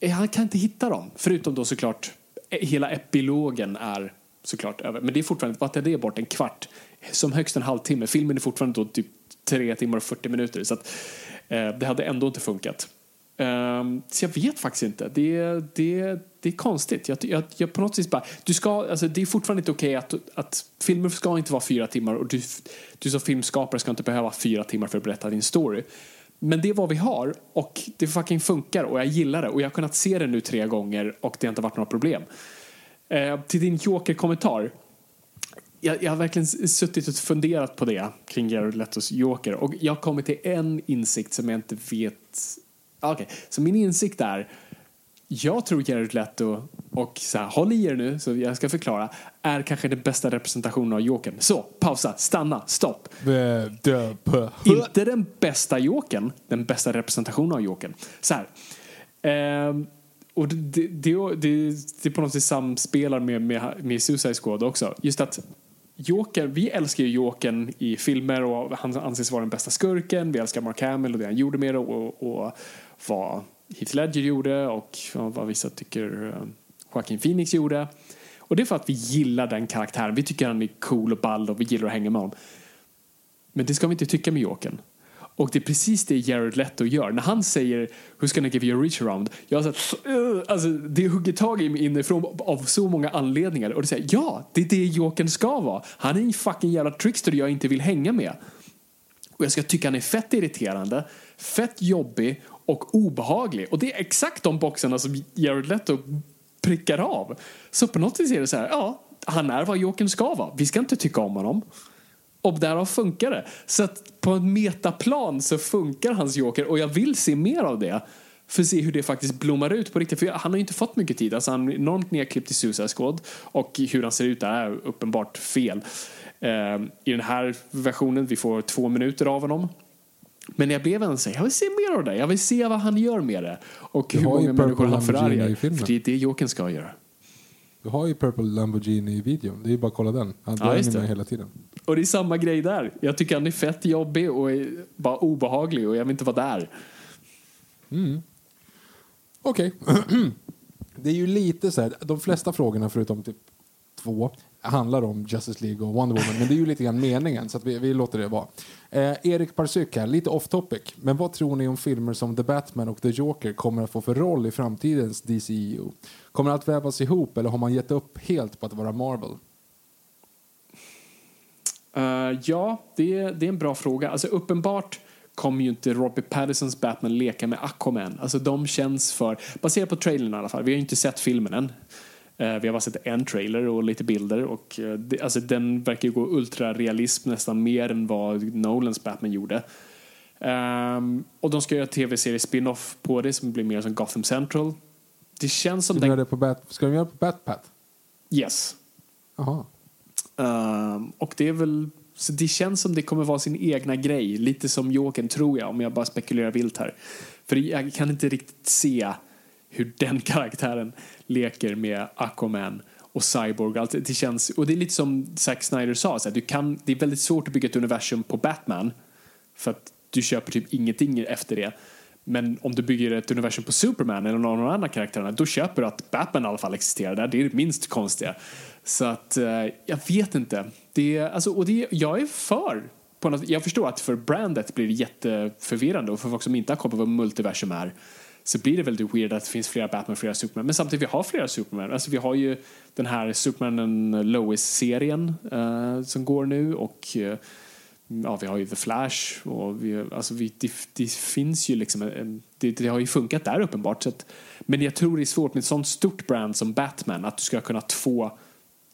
eh, han kan inte hitta dem. Förutom då såklart, eh, hela epilogen är såklart över. Men det är fortfarande, vad är det bort? En kvart? Som högst en halvtimme. Filmen är fortfarande då typ 3 timmar och 40 minuter. Så att, Eh, det hade ändå inte funkat. Ehm, så jag vet faktiskt inte. Det, det, det är konstigt. Jag, jag, jag på något sätt bara, du ska, alltså, det är fortfarande inte okej okay att, att filmer ska inte vara fyra timmar och du, du som filmskapare ska inte behöva fyra timmar för att berätta din story. Men det är vad vi har och det fucking funkar och jag gillar det och jag har kunnat se det nu tre gånger och det har inte varit några problem. Eh, till din Joker-kommentar. Jag, jag har verkligen suttit och funderat på det kring Jared Letos Joker och jag har kommit till en insikt som jag inte vet Okej, så min insikt är jag tror Jared Leto, och så här, håll i er nu så jag ska förklara, är kanske den bästa representationen av Jokern. Så, pausa, stanna, stopp. Inte den bästa Jokern, den bästa representationen av Jokern. Så här. Ehm, och det, det, det, det, det på något sätt samspelar med, med, med Suicide Squad också. Just att Joker, vi älskar ju Jokern i filmer och han anses vara den bästa skurken. Vi älskar Mark Hamill och det han gjorde med det och, och vad Heath Ledger gjorde och vad vissa tycker eh, Joaquin Phoenix gjorde. Och det är för att vi gillar den karaktären. Vi tycker han är cool och ball och vi gillar att hänga med honom. Men det ska vi inte tycka med Jokern. Och det är precis det Jared Leto gör. När han säger Who's gonna give you a reach around? Jag har sagt, uh, alltså, det hugger tag i mig inifrån av så många anledningar. Och det säger ja, det är det Jokern ska vara. Han är en fucking jävla trickster jag inte vill hänga med. Och jag ska tycka han är fett irriterande, fett jobbig och obehaglig. Och det är exakt de boxarna som Jared Leto prickar av. Så på något vis är det så här, ja, han är vad Jokern ska vara. Vi ska inte tycka om honom. Och därav funkar det. Så på en metaplan så funkar hans Joker och jag vill se mer av det. För att se hur det faktiskt blommar ut på riktigt. För han har ju inte fått mycket tid. Alltså han är enormt nedklippt i Suicide Squad. Och hur han ser ut är uppenbart fel. Uh, I den här versionen, vi får två minuter av honom. Men jag blev ändå så jag vill se mer av det. Jag vill se vad han gör med det. Och hur många människor han förargar. För det är det Jokern ska göra. Du har ju Purple Lamborghini i videon. Det är ju bara att kolla den. Han ja, är med hela tiden. Och det är samma grej där. Jag tycker han är fett jobbig och är bara obehaglig och jag vill inte vara där. Mm. Okej. Okay. det är ju lite så här, de flesta frågorna förutom typ två handlar om Justice League och Wonder Woman, men det är ju lite grann meningen så att vi, vi låter det vara. Eh, Erik Parsyk här, lite off topic, men vad tror ni om filmer som The Batman och The Joker kommer att få för roll i framtidens DCEU? Kommer allt vävas ihop eller har man gett upp helt på att vara Marvel? Uh, ja, det det är en bra fråga. Alltså uppenbart kommer ju inte Robert Pattinsons Batman leka med Aquaman. Alltså de känns för, baserat på trailern i alla fall, vi har ju inte sett filmen än. Uh, vi har bara sett en trailer och lite bilder och uh, det, alltså den verkar ju gå ultrarealism nästan mer än vad Nolans Batman gjorde. Um, och de ska göra tv-serie spin-off på det som blir mer som Gotham Central. Det känns som... Ska, den... de, göra det på Bat... ska de göra det på Batpat? Yes. Jaha. Um, och det är väl, så det känns som det kommer vara sin egna grej. Lite som Jokern tror jag, om jag bara spekulerar vilt här. För jag kan inte riktigt se hur den karaktären leker med Aquaman och Cyborg. Allt, det känns, och det är lite som Zack Snyder sa, så här, du kan, det är väldigt svårt att bygga ett universum på Batman. För att du köper typ ingenting efter det. Men om du bygger ett universum på Superman eller någon av de andra karaktärerna då köper du att Batman i alla fall existerar där. Det är det minst konstiga. Så att, eh, jag vet inte. Det, alltså, och det, jag är för på något, jag förstår att för brandet blir det jätteförvirrande och för folk som inte har koll på vad multiversum är så blir det väldigt weird att det finns flera Batman och flera Superman. Men samtidigt, vi har flera Superman. Alltså, vi har ju den här Superman Lois-serien uh, som går nu och uh, ja, vi har ju The Flash och vi, alltså vi, det, det finns ju liksom en, det, det, har ju funkat där uppenbart. Så att, men jag tror det är svårt med ett sånt stort brand som Batman att du ska kunna få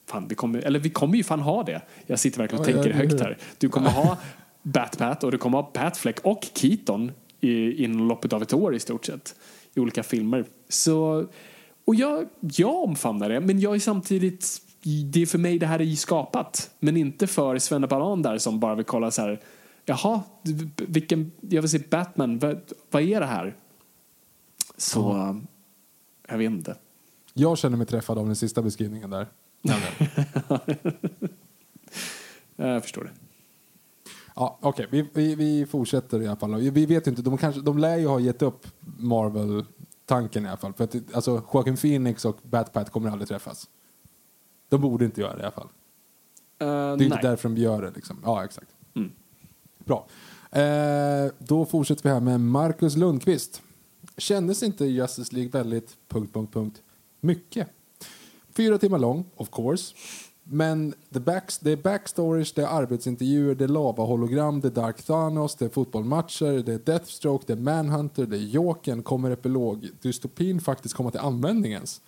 Fan, vi kommer, eller vi kommer ju fan ha det. Jag sitter verkligen och ja, tänker högt här. Du kommer ha Bat-Pat och du kommer ha Batfleck och Keaton i, inom loppet av ett år i stort sett i olika filmer. Så, och jag, jag omfamnar det, men jag är samtidigt det är för mig det här är skapat. Men inte för Svenne Banan där som bara vill kolla så här. Jaha, vilken, jag vill se Batman, vad, vad är det här? Så, ja. jag vet inte. Jag känner mig träffad av den sista beskrivningen där. jag förstår det. Ja, Okej, okay. vi, vi, vi, fortsätter i alla fall. Vi vet inte, de, kanske, de lär ju ha gett upp Marvel-tanken i alla fall. För att, alltså, Joaquin Phoenix och Batpat kommer aldrig träffas. De borde inte göra det i alla fall. Uh, det är nej. inte därför de gör det. Liksom. Ja, exakt. Mm. Bra. Eh, då fortsätter vi här med Marcus Lundqvist. Kändes inte Justice League väldigt... Punkt, punkt, punkt, mycket? Fyra timmar lång, of course. Men det, backs, det är backstories, det är arbetsintervjuer, det är lava-hologram, det är Dark Thanos, det är fotbollsmatcher, det är Deathstroke, det är Manhunter, det är Jokern, kommer epilog. Dystopin faktiskt komma till användning ens?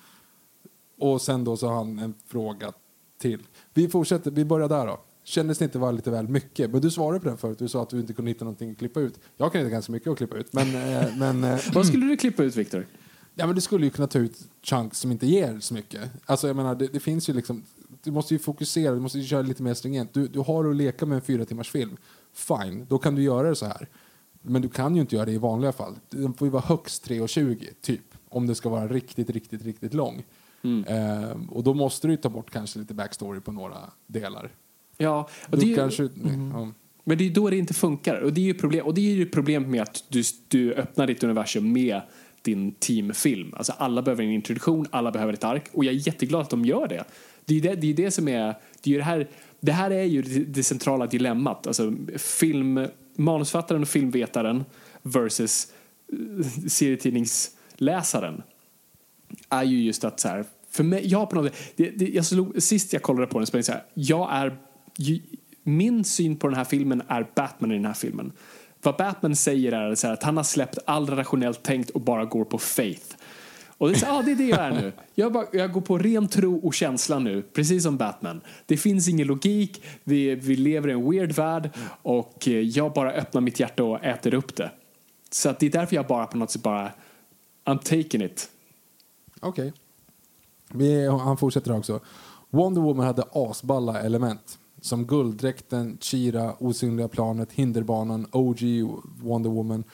Och sen då så har han en fråga till. Vi fortsätter, vi börjar där då. Kändes det inte vara lite väl mycket? Men du svarade på den förut, du sa att du inte kunde hitta någonting att klippa ut. Jag kan hitta ganska mycket att klippa ut. Men, eh, men, eh, Vad skulle du klippa ut, Viktor? Ja, men du skulle ju kunna ta ut chunks som inte ger så mycket. Alltså, jag menar, det, det finns ju liksom... Du måste ju fokusera, du måste ju köra lite mer stringent. Du, du har att leka med en fyra timmars film. Fine, då kan du göra det så här. Men du kan ju inte göra det i vanliga fall. Den får ju vara högst 3.20, typ. Om det ska vara riktigt, riktigt, riktigt lång. Eh, och då måste du ta bort kanske lite backstory på några delar. Ja, och det är ju, kanske, ja. Men det är då det inte funkar. Och det är ju problem, och det är ju problemet med att du, du öppnar ditt universum med din teamfilm. Alltså alla behöver en introduktion, alla behöver ett ark. Och jag är jätteglad att de gör det. Det är det, det, är det som är... Det, är det, här, det här är ju det, det centrala dilemmat. Alltså film, manusfattaren och filmvetaren versus eh, serietidningsläsaren är ju just att så här, för mig, jag på något sätt, det, det, jag slog, sist jag kollade på den så blev det så här, jag är, ju, min syn på den här filmen är Batman i den här filmen. Vad Batman säger är så här, att han har släppt all rationellt tänkt och bara går på faith. Och det är, så, ah, det är det jag är nu. Jag, bara, jag går på ren tro och känsla nu, precis som Batman. Det finns ingen logik, vi, vi lever i en weird värld och eh, jag bara öppnar mitt hjärta och äter upp det. Så att det är därför jag bara på något sätt bara, I'm taking it. Okej. Okay. Han fortsätter också. Wonder Woman hade asballa element. Som gulddräkten, Chira, osynliga planet, hinderbanan, OG Wonder Woman.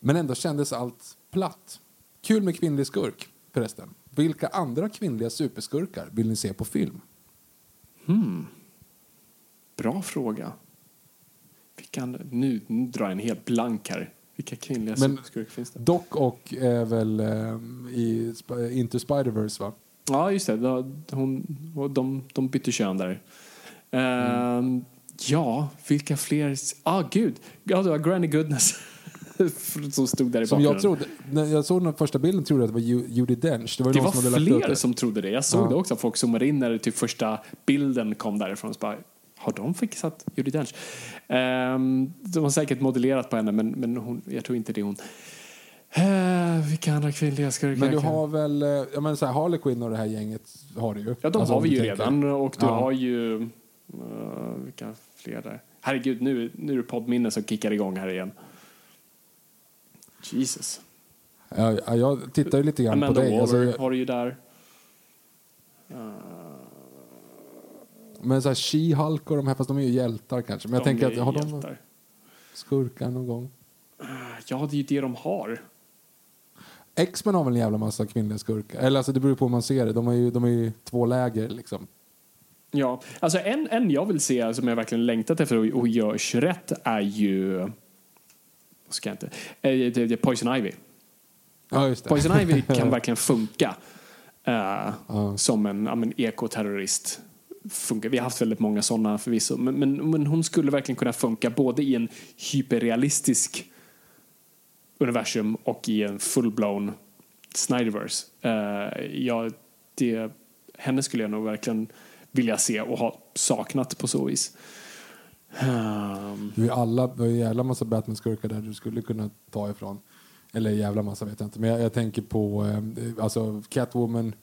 Men ändå kändes allt platt. Kul med kvinnlig skurk, förresten. Vilka andra kvinnliga superskurkar vill ni se på film? Bra fråga. Vilka, nu, nu drar jag en helt blank här. Vilka kvinnliga Men- superskurkar finns det? Doc och är väl ehm, i Into Spider-Verse, va? Ja, just det. Då- Hon, de, de bytte kön där. Ehm, ja, vilka fler? Ah, gud. Ja, det var Granny Goodness som stod där i Som bakgrunden. jag trodde, när jag såg den första bilden trodde jag att det var Ju- Judi Dench. Det var, det någon var som fler det. som trodde det. Jag såg Ja. det också. Folk zoomade in när typ första bilden kom därifrån. Så bara, har de fixat Judi Dench? Um, de har säkert modellerat på henne, men, men hon, jag tror inte det är hon. Uh, vilka andra kvinnliga skurkar? Men du har väl, eh, jag menar så här, Harley Quinn och det här gänget har du ju. Ja, de Alltså, har vi ju tänker. redan. Och du Ja. har ju... Uh, vilka fler där? Herregud, nu, nu är det poddminne som kickar igång här igen. Jesus. Ja, ja, jag tittar ju lite grann Amanda på dig. Waller Alltså, jag- har du ju där. men så här, She-Hulk och de här, fast de är ju hjältar kanske. Men jag De tänker att, har de hjältar. skurkar någon gång? Ja, det är ju det de har. X-Men har väl en jävla massa kvinnliga skurkar? Eller alltså det beror på hur man ser det. De är ju, de är ju två läger liksom. Ja, alltså en, en jag vill se som jag verkligen längtat efter och, och görs rätt är ju... Ska inte... Eh, Poison Ivy. Ja. Poison Ivy kan verkligen funka eh, som en ja, men, ekoterrorist. Funkar. Vi har haft väldigt många sådana förvisso. Men, men, men hon skulle verkligen kunna funka både i en hyperrealistisk universum och i en full-blown Snyderverse. Eh, ja, det, henne skulle jag nog verkligen vilja se och ha saknat på så vis. Ehm, Du är alla, du ju en jävla massa Batman-skurkar där du skulle kunna ta ifrån. Eller jävla massa vet jag inte. Men jag, jag tänker på eh, alltså Catwoman,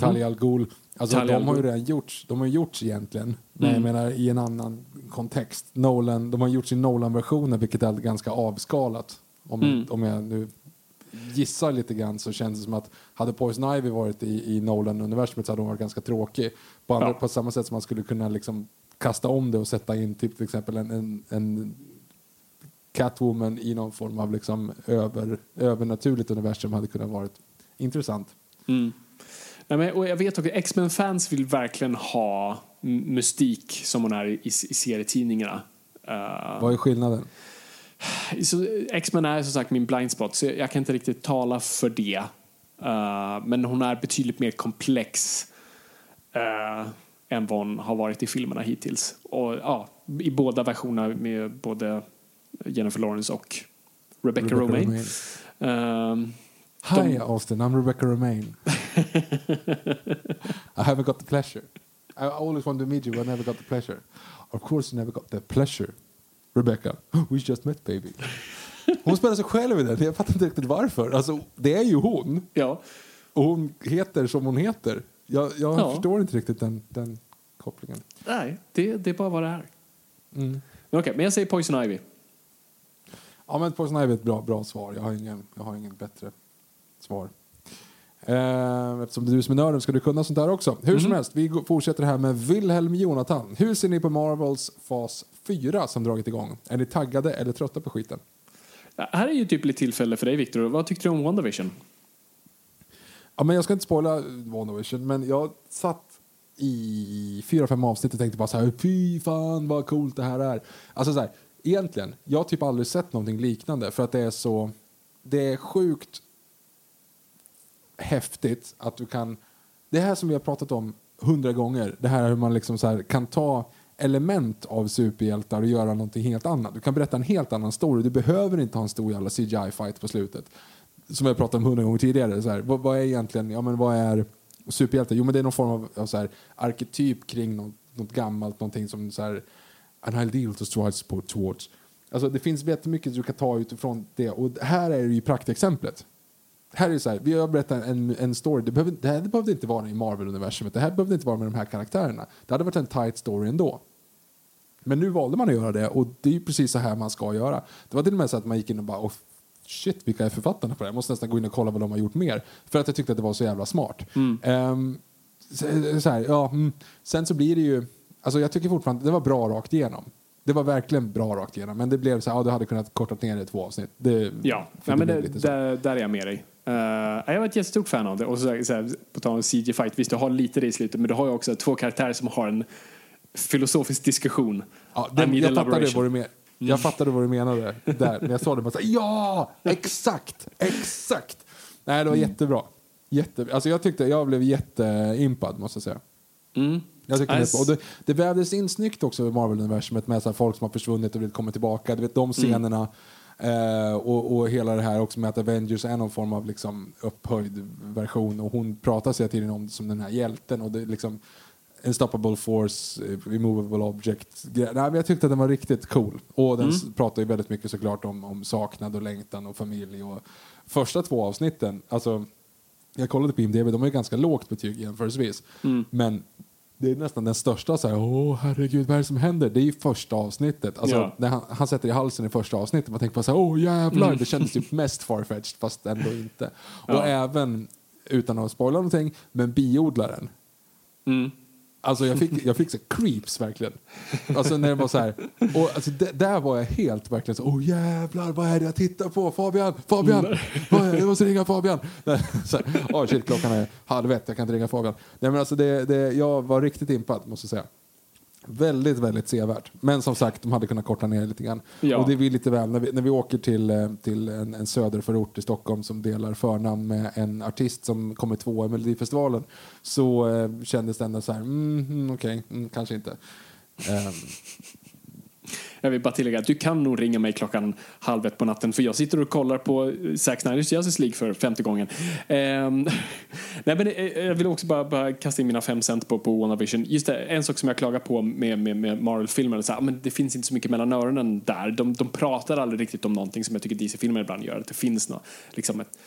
Talia al Ghul. Alltså Talia de har ju redan gjorts. De har gjorts egentligen. Men Mm. jag menar i en annan kontext. Nolan, de har gjorts i Nolan-versioner vilket är ganska avskalat. Om, Mm. om jag nu gissar lite grann så känns det som att hade Poison Ivy varit i, i Nolan-universumet så hade hon varit ganska tråkig. På, andra, Ja. på samma sätt som man skulle kunna liksom kasta om det och sätta in typ till exempel en, en, en Catwoman i någon form av liksom över, övernaturligt universum hade kunnat varit intressant. Mm. Nej, men, och jag vet också X-Men-fans vill verkligen ha mystik som hon är i, i serietidningarna. Eh, Vad är skillnaden? X-Men är som sagt min blind spot, så jag, kan inte riktigt tala för det. Eh, men hon är betydligt mer komplex eh, än vad hon har varit i filmerna hittills. Och ja, i båda versionerna med både Jennifer Lawrence och Rebecca, Rebecca Romaine. Romaine. Ehm, Hi Austin, I'm Rebecca Romaine. I haven't got the pleasure. I always wanted to meet you but I never got the pleasure. Of course you never got the pleasure. Rebecca, we just met baby. Hon spelar sig själv i den, jag fattar inte riktigt varför. Alltså, det är ju hon. ja. Och hon heter som hon heter. Jag, jag Ja. förstår inte riktigt den, den kopplingen. Nej, det, det är bara vad det är. Mm. Men Okej, men jag säger Poison Ivy. Ja, men Poison Ivy är ett bra, bra svar. Jag har ingen, jag har ingen bättre svar. Eh, eftersom det är du som är nörden ska du kunna sånt där också. Hur som helst, vi fortsätter här med Wilhelm Jonathan. Hur ser ni på Marvels fas 4 som dragit igång? Är ni taggade eller trötta på skiten? Ja, Här är ju typ lite tillfälle för dig Victor. Vad tyckte du om WandaVision? Ja, men jag ska inte spoila WandaVision, men jag satt i fyra, fem avsnitt och tänkte bara så här, fy fan vad coolt det här är. Alltså så här, egentligen, jag har typ aldrig sett någonting liknande för att det är så, det är sjukt häftigt att du kan, det här som vi har pratat om hundra gånger, det här hur man liksom så här kan ta element av superhjältar och göra någonting helt annat. Du kan berätta en helt annan story, du behöver inte ha en stor jävla CGI-fight på slutet som jag pratade om hundra gånger tidigare. Så här, vad, vad är egentligen, ja men vad är superhjälte? Jo men det är någon form av, av så här, arketyp kring något, något gammalt, någonting som så här, an ideal to strive towards. Alltså det finns jättemycket du kan ta utifrån det och här är det ju praktexemplet. Här är det så här, vi har berättat en, en story, det, behöver, det här behövde inte vara i Marvel-universumet, det här behövde inte vara med de här karaktärerna. Det hade varit en tight story ändå. Men nu valde man att göra det och det är ju precis så här man ska göra. Det var till och med så att man gick in och bara oh, shit vilka är författarna på det? Jag måste nästan gå in och kolla vad de har gjort mer. För att jag tyckte att det var så jävla smart. Ehm, så, så här, ja, mm. Sen så blir det ju, alltså jag tycker fortfarande det var bra rakt igenom. Det var verkligen bra rakt igenom. Men det blev så här, ja du hade kunnat kortat ner det i två avsnitt. Det, Ja, Nej, men det, där, där är jag med dig. Uh, jag var ett jättestort fan av det. Och så, så här, på tal om CG Fight, visst du har lite det i slutet men du har ju också två karaktärer som har en filosofisk diskussion. Ja, den, jag, fattade vad du men, jag fattade vad du menade där. Men jag sa det bara så här, ja, exakt, exakt. Nej, det var jättebra. Jätte, alltså jag tyckte, jag blev jätteimpad måste jag säga. Mm. Jag tycker Nice. det, och det, det vävdes in snyggt också i Marvel-universumet med så folk som har försvunnit och vill komma tillbaka. Du vet de scenerna. Eh, och, och hela det här också med att Avengers är någon form av liksom upphöjd version och hon pratar sig tiden om som den här hjälten och det liksom Unstoppable Force, eh, Immovable Object. grej. Nej, men jag tyckte att den var riktigt cool. Och den s- pratar ju väldigt mycket såklart om, om saknad och längtan och familj. Och första två avsnitten, alltså jag kollade på IMDB, de har ju ganska lågt betyg jämförelsevis. Men det är nästan den största så här, åh herregud vad är det som händer? Det är ju första avsnittet. Alltså, Ja. när han, han sätter i halsen i första avsnittet, man tänker bara så här, åh jävlar, det kändes typ mest farfetched fast ändå inte. Och Ja. även, utan att spoila någonting, men biodlaren. Mm. Alltså jag fick, jag fick så creeps verkligen. Alltså när det var så här, och alltså det, där var jag helt verkligen så, åh jävlar vad är det jag tittar på? Fabian, Fabian, det? jag måste ringa Fabian. Nej, Så här, åh shit klockan är halv ett, jag kan inte ringa Fabian. Nej men alltså det, det, jag var riktigt impad måste jag säga. Väldigt, väldigt sevärt. Men som sagt, de hade kunnat korta ner lite grann. Ja. Och det är vi lite väl, när vi, när vi åker till, eh, till en, en söderförort i Stockholm som delar förnamn med en artist som kommer tvåa i Melodifestivalen så eh, kändes det ändå så här, mm, mm, okej, mm, kanske inte. Ehm, jag vill bara tillägga att du kan nog ringa mig klockan halv ett på natten för jag sitter och kollar på Zack Snyders Justice League för femte gången. Ehm, nej, men eh, jag vill också bara, bara kasta in mina fem cent på, på WandaVision. Just det, en sak som jag klagar på med, med, med Marvel-filmer, är så ah, det finns inte så mycket mellan öronen där. De, de pratar aldrig riktigt om någonting som jag tycker DC-filmer ibland gör. Att det finns något, liksom ett,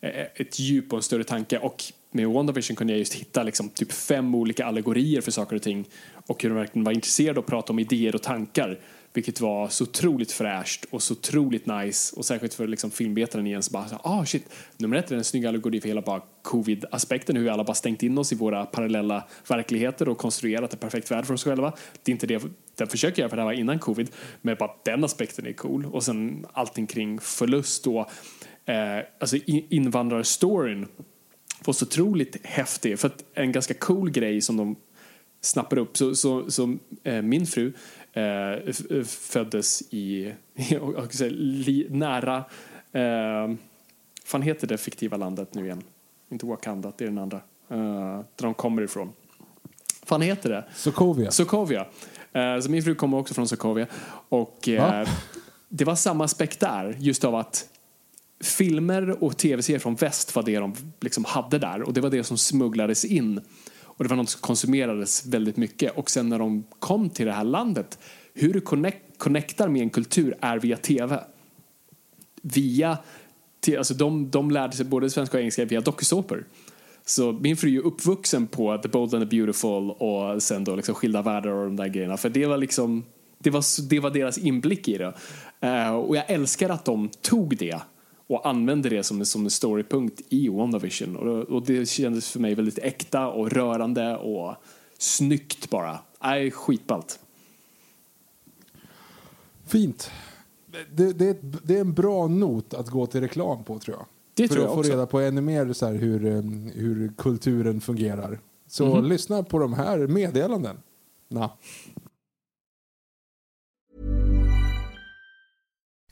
eh, ett djup och en större tanke. Och med WandaVision kunde jag just hitta liksom typ fem olika allegorier för saker och ting och hur de verkligen var intresserade av att prata om idéer och tankar. Vilket var så otroligt fräscht och så otroligt nice och särskilt för liksom filmvetaren igen så bara så, ah shit, nummer ett är en snygg allegori för hela bara covid-aspekten, hur vi alla bara stängt in oss i våra parallella verkligheter och konstruerat en perfekt värld för oss själva. Det är inte det den försöker göra för det här var innan covid, men bara den aspekten är cool. Och sen allting kring förlust och eh, alltså invandrarstoryn var så otroligt häftig. För att en ganska cool grej som de snappar upp. Så, så, så eh, min fru eh, f- föddes i, li, nära, eh, fan heter det fiktiva landet nu igen? Inte Wakanda, det är den andra. Eh, där de kommer ifrån. fan heter det? Sokovia. Sokovia. Eh, så min fru kommer också från Sokovia. Och eh, det var samma aspekt där, just av att filmer och tv-serier från väst var det de liksom hade där och det var det som smugglades in. Och det var något som konsumerades väldigt mycket. Och sen när de kom till det här landet, hur du connect, connectar med en kultur är via tv. Via, alltså de, de lärde sig både svenska och engelska via dokusåpor. Så min fru är ju uppvuxen på The Bold and the Beautiful och sen då liksom Skilda världar och de där grejerna. För det var liksom, det var, det var deras inblick i det. Uh, och jag älskar att de tog det och använder det som, som en storypunkt i WandaVision. Och, och det kändes för mig väldigt äkta och rörande och snyggt bara. Nej, skitballt. Fint. Det, det, det är en bra not att gå till reklam på tror jag. Det För tror att jag få också. reda på ännu mer så här, hur, eh, hur kulturen fungerar. Så Mhm. lyssna på de här meddelanden. Na.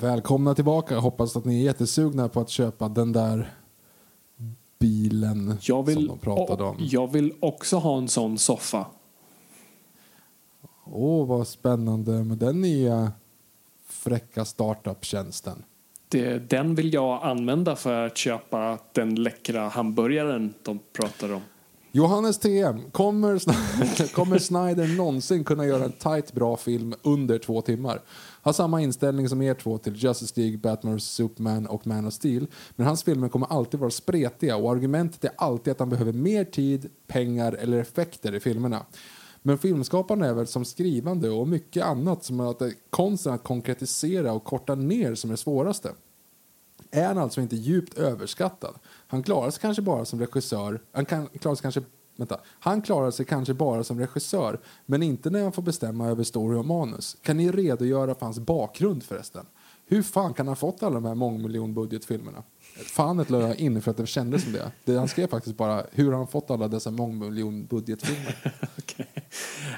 Välkomna tillbaka. Hoppas att ni är jättesugna på att köpa den där bilen Jag vill, som de pratade om. jag vill också ha en sån soffa. Åh, vad spännande med den nya fräcka startup-tjänsten. Det, den vill jag använda för att köpa den läckra hamburgaren de pratar om. Johannes TM, kommer, kommer Snyder någonsin kunna göra en tight bra film under två timmar? Har samma inställning som er två till Justice League, Batman Superman och Man of Steel. Men hans filmer kommer alltid vara spretiga och argumentet är alltid att han behöver mer tid, pengar eller effekter i filmerna. Men filmskaparna är väl som skrivande och mycket annat som att det är konsten att konkretisera och korta ner som är det svåraste är han alltså inte djupt överskattad. Han klarar sig kanske bara som regissör. Han kan, klarar sig kanske, vänta, han klarar sig kanske bara som regissör men inte när han får bestämma över story och manus. Kan ni redogöra för hans bakgrund förresten? Hur fan kan han ha fått alla de här mångmiljonbudgetfilmerna? Fanet la jag in för att det kändes som det. det. Han skrev faktiskt bara hur har han fått alla dessa mångmiljonbudgetfilmer? Okej.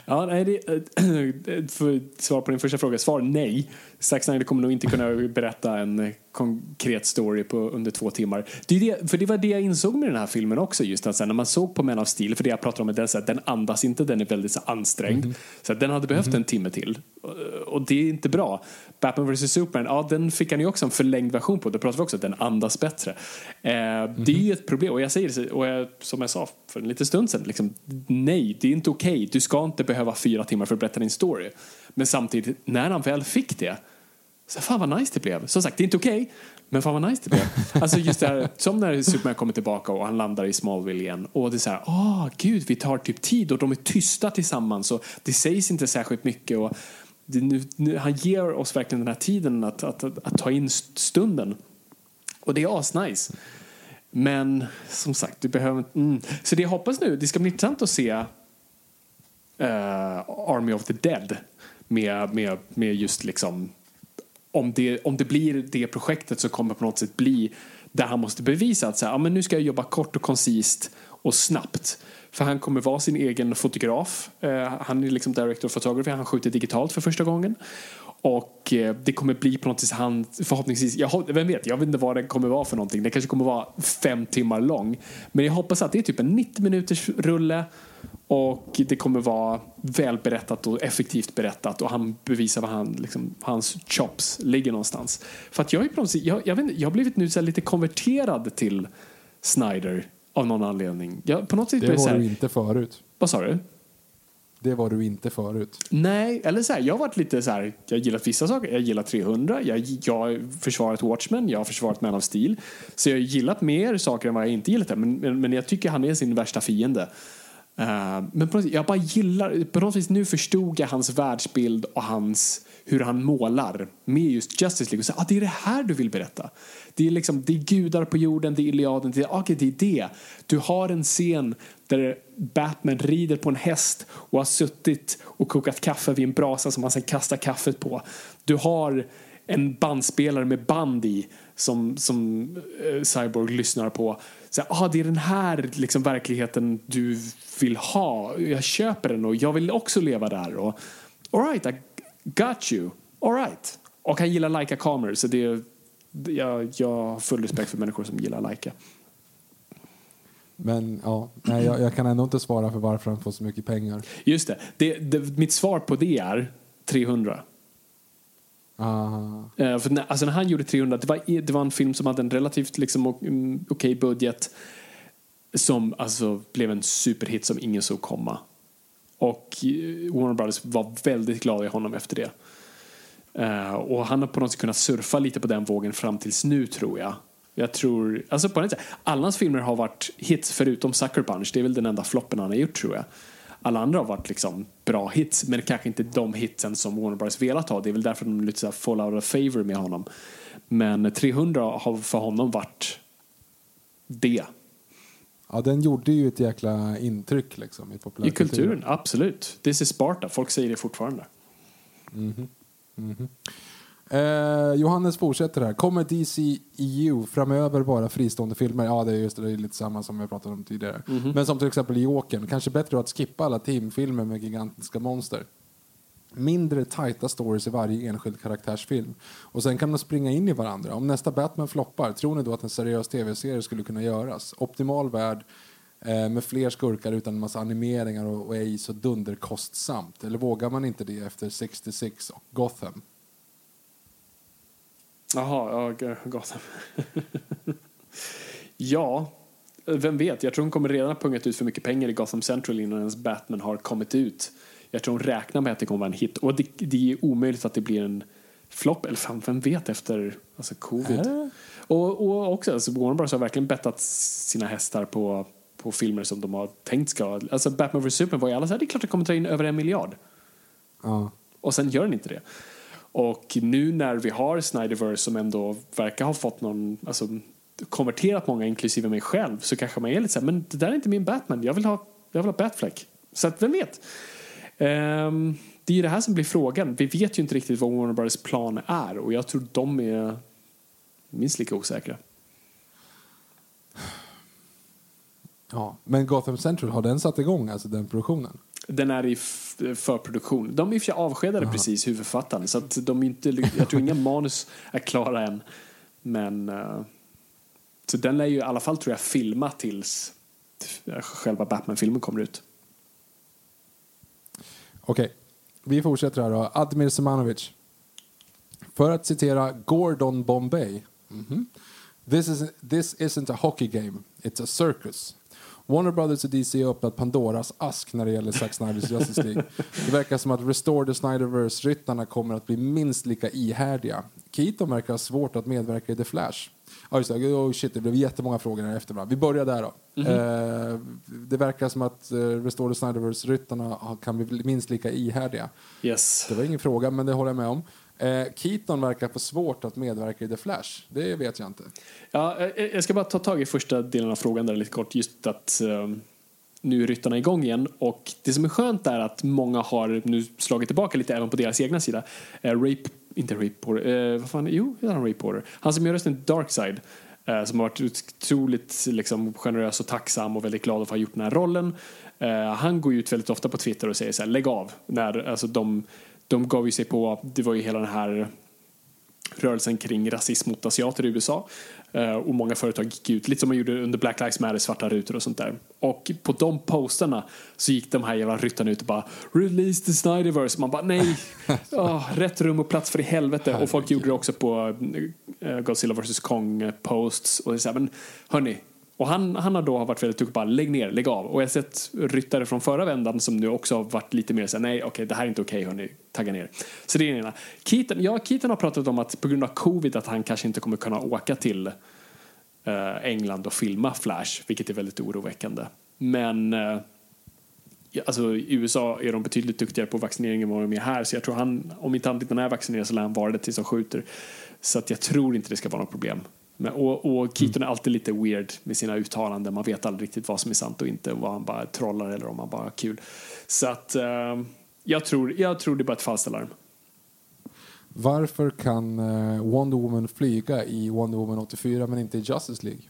Ja, nej, det, eh, för att svara på din första fråga, svar nej. Zack Snyder kommer nog inte kunna berätta en konkret story på under två timmar. Det är det, för det var det jag insåg med den här filmen också, just att så här, när man såg på Man of Steel, för det jag pratar om är den, så här, den andas inte, den är väldigt så, ansträngd. Så att den hade behövt en timme till. Och det är inte bra. Batman vs Superman, ja den fick han ju också en förlängd version på. Då pratar vi också att den andas bättre. Eh, Det är ju ett problem, och jag säger det, och jag, som jag sa för en liten stund sedan, liksom, nej, det är inte okej. Du ska inte behöva fyra timmar för att berätta din story. Men samtidigt, när han väl fick det, så fan vad nice det blev. Som sagt, det är inte okej, men fan vad nice det blev. Alltså just det här, som när Superman kommer tillbaka och han landar i Smallville igen. Och det är så här, åh gud, vi tar typ tid och de är tysta tillsammans och det sägs inte särskilt mycket. Och det, nu, nu, han ger oss verkligen den här tiden att, att, att, att ta in stunden. Och det är asnice. Men som sagt, du behöver inte... Mm. Så det jag hoppas nu, det ska bli intressant att se uh, Army of the Dead med, med, med just liksom om det, om det blir det projektet så kommer på något sätt bli där han måste bevisa att så här, ja, men nu ska jag jobba kort och koncist och snabbt. För han kommer vara sin egen fotograf. Eh, han är liksom director of photography, han skjuter digitalt för första gången. Och eh, det kommer bli på något sätt han förhoppningsvis, jag, vem vet, jag vet inte vad det kommer vara för någonting. Det kanske kommer vara fem timmar lång. Men jag hoppas att det är typ en 90 minuters rulle och det kommer vara välberättat och effektivt berättat och han bevisar vad han, liksom, hans chops ligger någonstans. För att jag är på något sätt, jag, jag, vet inte, jag har blivit nu så här lite konverterad till Snyder av någon anledning. Jag, på något sätt Det var här, du inte förut. vad sa du? Det var du inte förut. Nej, eller så här, jag har varit lite så här, jag har gillat vissa saker. Jag gillar 300, jag, jag har försvarat Watchmen, jag har försvarat Man of Steel. Så jag har gillat mer saker än vad jag inte gillat. Men, men, men jag tycker han är sin värsta fiende. Uh, men på något sätt, jag bara gillar, på något vis nu förstod jag hans världsbild och hans, hur han målar med just Justice League. Och så, ah, det är det här du vill berätta. Det är liksom, det är gudar på jorden, det är Iliaden, det är, okay, det är det. Du har en scen där Batman rider på en häst och har suttit och kokat kaffe vid en brasa som han sen kastar kaffet på. Du har en bandspelare med band i som, som uh, Cyborg lyssnar på. Så, ah, det är den här liksom, verkligheten du vill ha. Jag köper den och jag vill också leva där. Och, all right, I got you. All right. Och han gillar Laika kameror så det, jag, jag har full respekt för människor som gillar Laika. Men ja, nej, jag, jag, kan ändå inte svara för varför han får så mycket pengar. Just det. det, det mitt svar på det är 300. Uh. för när, alltså när han gjorde 300, det var, det var en film som hade en relativt liksom, okej okay budget som alltså blev en superhit som ingen såg komma. Och eh, Warner Brothers var väldigt glada i honom efter det. Uh, och han har på något sätt kunnat surfa lite på den vågen fram tills nu tror jag. Jag tror, alltså på något sätt, alla hans filmer har varit hits förutom Sucker Punch. Det är väl den enda floppen han har gjort tror jag. Alla andra har varit liksom bra hits, men kanske inte de hitsen som Warner Brothers velat ha. Det är väl därför de lite fall out of favor med honom. Men 300 har för honom varit det. Ja, den gjorde ju ett jäkla intryck liksom i populärkulturen. I kulturen, absolut. This is Sparta, folk säger det fortfarande. Mm -hmm. Mm -hmm. Eh, Johannes fortsätter här. Kommer DCEU framöver bara fristående filmer? Ja, det är just det, det är lite samma som jag pratade om tidigare. Mm -hmm. Men som till exempel Jokern. Kanske bättre att skippa alla teamfilmer med gigantiska monster. Mindre tajta stories i varje enskild karaktärsfilm. Och sen kan de springa in i varandra. Om nästa Batman floppar, tror ni då att en seriös tv-serie skulle kunna göras? Optimal värld med fler skurkar utan en massa animeringar och, och ej så dunderkostsamt. Eller vågar man inte det efter 66 och Gotham? Jaha, ja, Gotham. ja, vem vet? Jag tror hon kommer redan ha pungat ut för mycket pengar i Gotham Central innan ens Batman har kommit ut. Jag tror hon räknar med att det kommer vara en hit. Och det, det är omöjligt att det blir en flopp. Eller fan, vem vet efter alltså, covid. Äh. Och, och också, alltså, Warner Bros har verkligen bettat sina hästar på, på filmer som de har tänkt ska... Alltså Batman vs Superman var ju alla så här, det är klart det kommer ta in över en miljard. Ja. Och sen gör den inte det. Och nu när vi har Snyderverse som ändå verkar ha fått någon, alltså konverterat många, inklusive mig själv, så kanske man är lite så här, men det där är inte min Batman, jag vill ha, jag vill ha Batfleck. Så att, vem vet? Um, det är ju det här som blir frågan. Vi vet ju inte riktigt vad Warner Brothers plan är och jag tror de är minst lika osäkra. Ja, men Gotham Central, har den satt igång, alltså den produktionen? Den är i förproduktion. De är i och för sig avskedade Aha. precis huvudförfattaren så att de inte, jag tror inga manus är klara än. Men uh, så den lär ju i alla fall tror jag filma tills själva Batman-filmen kommer ut. Okej, okay. vi fortsätter här då. Admir Semanovic. För att citera Gordon Bombay. Mm -hmm. This, is, this isn't a hockey game, it's a circus. Warner Brothers och DC har öppnat Pandoras ask när det gäller Zack Snyders Justice League. Det verkar som att Restore the Snyderverse-ryttarna kommer att bli minst lika ihärdiga. Keaton verkar ha svårt att medverka i The Flash. Ja, just det. Oh, shit, det blev jättemånga frågor här efter varandra. Vi börjar där då. Mm -hmm. eh, det verkar som att eh, Restore the Snyderverse-ryttarna kan bli minst lika ihärdiga. Yes. Det var ingen fråga, men det håller jag med om. Eh, Keaton verkar få svårt att medverka i The Flash. Det vet jag inte. Ja, eh, eh, jag ska bara ta tag i första delen av frågan där lite kort. Just att eh, nu är ryttarna igång igen. Och det som är skönt är att många har nu slagit tillbaka lite även på deras egna sida. Eh, Rape, inte Rape Porter, eh, vad fan, jo, heter han Rape Porter. Han som gör rösten Darkside. Eh, som har varit otroligt liksom, generös och tacksam och väldigt glad att ha gjort den här rollen. Eh, han går ut väldigt ofta på Twitter och säger så här, lägg av. När, alltså, de de gav ju sig på, det var ju hela den här rörelsen kring rasism mot asiater i USA. Uh, och många företag gick ut, lite som man gjorde under Black Lives Matter, svarta rutor och sånt där. Och på de posterna så gick de här jävla ryttarna ut och bara “Release the Snyderverse”. Man bara nej, oh, rätt rum och plats för i helvete. Och folk gjorde det också på uh, Godzilla vs Kong posts. Och det är så här, men hörni, Och han, han har då varit väldigt duktig att lägg ner, lägg av. Och jag har sett ryttare från förra vändan som nu också har varit lite mer såhär, nej okej det här är inte okej hörni, tagga ner. Så det är det ena. Keaton, ja, Keaton har pratat om att på grund av covid att han kanske inte kommer kunna åka till eh, England och filma Flash, vilket är väldigt oroväckande. Men eh, alltså, i USA är de betydligt duktigare på vaccinering än vad de är här, så jag tror han, om inte han är vaccinerad så lär han vara det tills han skjuter. Så att jag tror inte det ska vara något problem. Men, och, och Keaton är alltid lite weird med sina uttalanden. Man vet aldrig riktigt vad som är sant och inte. Vad han bara trollar eller om han bara har kul. Så att eh, jag, tror, jag tror det är bara ett falskt alarm. Varför kan eh, Wonder Woman flyga i Wonder Woman 84 men inte i Justice League?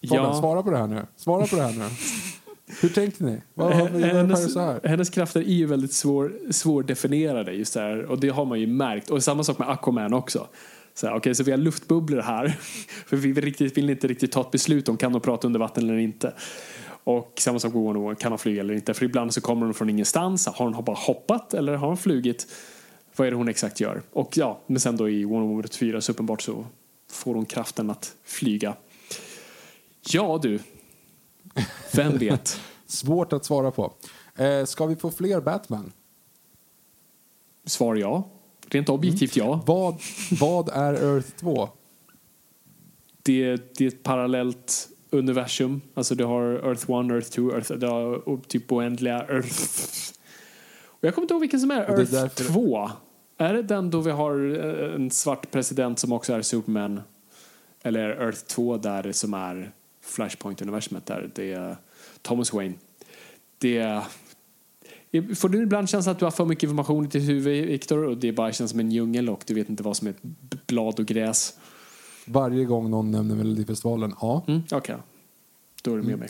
Ja. svara på det här nu. Svara på det här nu. Hur tänkte ni? Vad, vad, hennes, hennes krafter är ju väldigt svår, svårdefinierade just där och det har man ju märkt. Och samma sak med Aquaman också. Så, här, okay, så vi har luftbubblor här. För vi vill, riktigt, vill inte riktigt ta ett beslut om kan de prata under vatten eller inte. Och samma sak med Wonder Woman, kan de flyga eller inte? För ibland så kommer hon från ingenstans. Har hon bara hoppat eller har hon flugit? Vad är det hon exakt gör? Och ja, men sen då i Wonder Woman 4 så uppenbart så får hon kraften att flyga. Ja du, vem vet? Svårt att svara på. Eh, ska vi få fler Batman? Svar ja. Rent objektivt ja. Vad, vad är Earth 2? Det, det är ett parallellt universum. Alltså du har Earth 1, Earth 2, Earth, du har typ oändliga Earth. Och jag kommer inte ihåg vilken som är Och det är Earth därför- 2. Är det den då vi har eh, en svart president som också är Superman? Eller Earth 2 där som är Flashpoint-universumet där det är Thomas Wayne? Det är Får du ibland känslan att du har för mycket information i ditt huvud, Viktor, och det bara känns som en djungel och du vet inte vad som är blad och gräs? Varje gång någon nämner Melodifestivalen, ja. Mm, Okej, då är du med mig.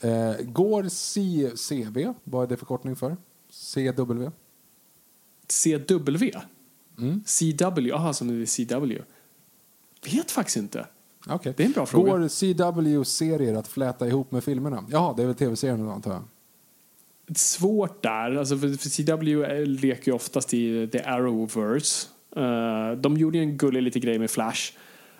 Eh, går CCV, vad är det förkortning för? CW? CW? Mm. CW? Jaha, som det är CW. Vet faktiskt inte. Okej. Det är en bra fråga. Går CW-serier att fläta ihop med filmerna? Jaha, det är väl tv-serien antar jag. Svårt där. Alltså för, för CW leker ju oftast i The Arrowverse. Eh, de gjorde ju en gullig liten grej med Flash.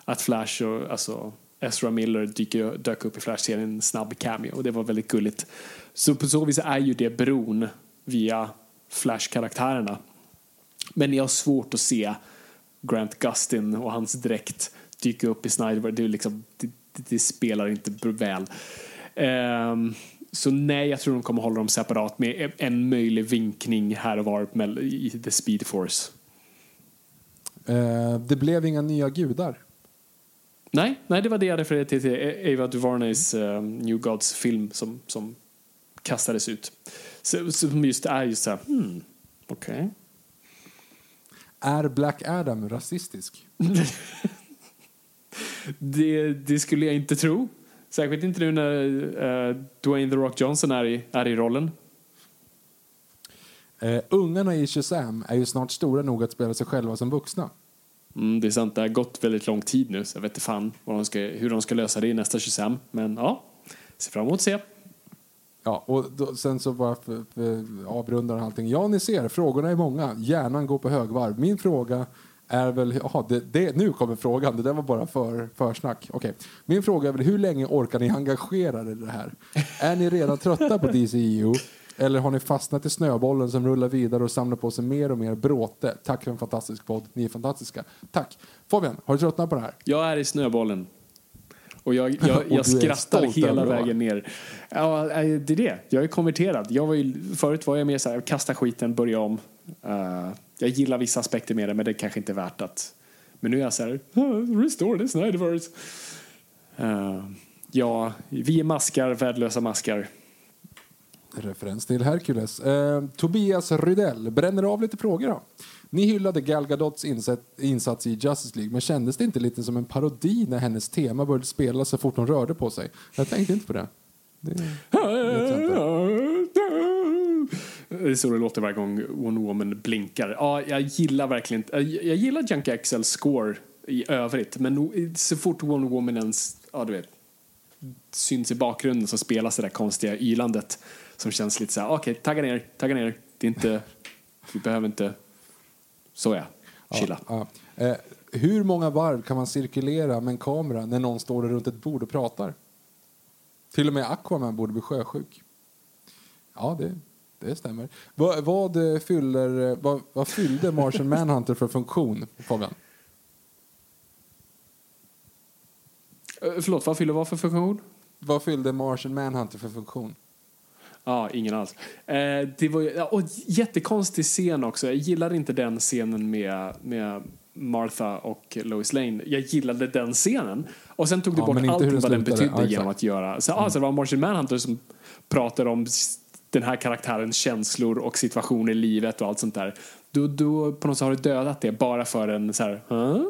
Att Flash och alltså, Ezra Miller dyker, dök upp i Flash-serien en snabb cameo. Och det var väldigt gulligt. Så på så vis är ju det bron via Flash-karaktärerna. Men jag har svårt att se Grant Gustin och hans dräkt dyka upp i Snyder. Det, liksom, det, det, spelar inte väl. Um, så nej, jag tror de kommer hålla dem separat med e-, en möjlig vinkning här och var i The Speed Force. Uh, det blev inga nya gudar. Nej, nej, det var det jag refererade till, till Ava DuVarnays eh, New Gods-film som, som kastades ut. Så, som just är just så här, hmm, okej. Är Black Adam rasistisk? Det, det skulle jag inte tro. Särskilt inte nu när eh, Dwayne The Rock Johnson är i, är i rollen. Eh, ungarna i Shazam är ju snart stora nog att spela sig själva som vuxna. Mm, det är sant, det har gått väldigt lång tid nu så jag vet inte fan vad de ska, hur de ska lösa det i nästa 25. Men ja, ser fram emot att se. Ja, och då, sen så bara för, för, avrundar allting. Ja, ni ser, frågorna är många. Hjärnan går på högvarv. Min fråga är väl... Jaha, det, det, nu kommer frågan. Det där var bara för, försnack. Okay. Min fråga är väl hur länge orkar ni engagera er i det här? Är ni redan trötta på DCEU? Eller har ni fastnat i snöbollen som rullar vidare och samlar på sig mer och mer bråte? Tack för en fantastisk podd. Ni är fantastiska. Tack. Fabian, har du tröttnat på det här? Jag är i snöbollen. Och jag, jag, jag är skrattar hela vägen ner. Ja, det är det. Jag är konverterad. Jag var ju, förut var jag mer så här, kasta skiten, börja om. Eh, jag gillar vissa aspekter med det, men det är kanske inte är värt att... Men nu är jag så här, "Ah, restore the Snyderverse. Uh, ja, vi är maskar, värdelösa maskar. Referens till Hercules. Eh, Tobias Rydell bränner av lite frågor då. Ni hyllade Gal Gadots insats, i Justice League men kändes det inte lite som en parodi när hennes tema började spela så fort hon rörde på sig? Jag tänkte inte på det. det. Det är så det låter varje gång One Woman blinkar. Ja, jag gillar verkligen jag, gillar Junkie XLs score i övrigt, men så fort One Woman ens, ja du vet, syns i bakgrunden så spelas det där konstiga ylandet som känns lite så här, okej, tagga ner, tagga ner. Det är inte, vi behöver inte, så ja, chilla. Ja, ja. Eh, hur många varv kan man cirkulera med en kamera när någon står runt ett bord och pratar? Till och med Aquaman borde bli sjösjuk. Ja, det, det stämmer. Vad, vad, eh, fyller, eh, vad, vad fyllde Martian Manhunter för funktion, Fabian? Eh, förlåt, vad fyller vad för funktion? Vad fyllde Martian Manhunter för funktion? Ja, ingen alls. Eh, det var ju, och jättekonstig scen också. Jag gillade inte den scenen med, med Martha och Lois Lane. Jag gillade den scenen. Och sen tog du Ja, bort den vad den betydde Ja, genom att göra. Så, alltså, det var Martian Manhunter som pratade om den här karaktärens känslor och situationer i livet och allt sånt där. Då, då på något sätt har du dödat det bara för en så här, huh?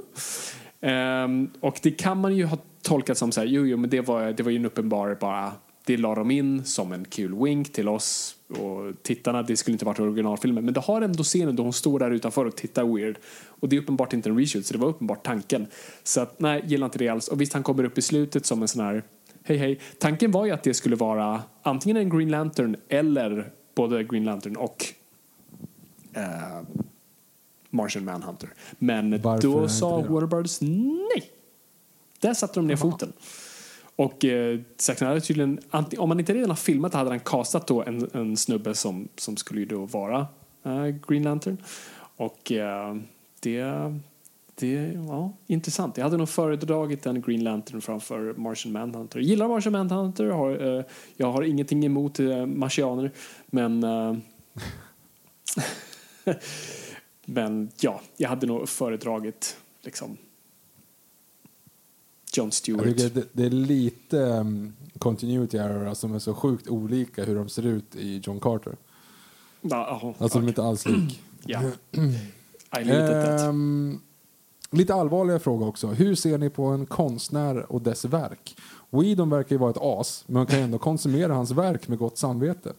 Ehm, och det kan man ju ha tolkat som så här, jo, jo, men det var, det var ju en uppenbar bara, det la de in som en kul wink till oss och tittarna, det skulle inte varit originalfilmen, men det har ändå scenen då hon står där utanför och tittar weird. Och det är uppenbart inte en reshoot, så det var uppenbart tanken. Så att, nej, gillar inte det alls. Och visst, han kommer upp i slutet som en sån här, hej hej. Tanken var ju att det skulle vara antingen en Green Lantern eller både Green Lantern och eh, Martian Manhunter. Men Varför då sa Brothers nej. Där satte de ner foten. Och eh, Zack Snyder tydligen, om han inte redan har filmat hade han castat då en, en snubbe som, som skulle ju då vara eh, Green Lantern. Och eh, det, det ja, intressant. Jag hade nog föredragit en Green Lantern framför Martian Manhunter. Jag gillar Martian Manhunter, har, eh, jag har ingenting emot eh, marsianer, men eh, men ja, jag hade nog föredragit liksom John Stewart. det, det är lite um, continuity error som är så sjukt olika hur de ser ut i John Carter. Ja, ja, Alltså de är inte alls lik. that. Ehm, lite allvarliga fråga också. Hur ser ni på en konstnär och dess verk? Whedon verkar ju vara ett as, men man kan ändå konsumera hans verk med gott samvete.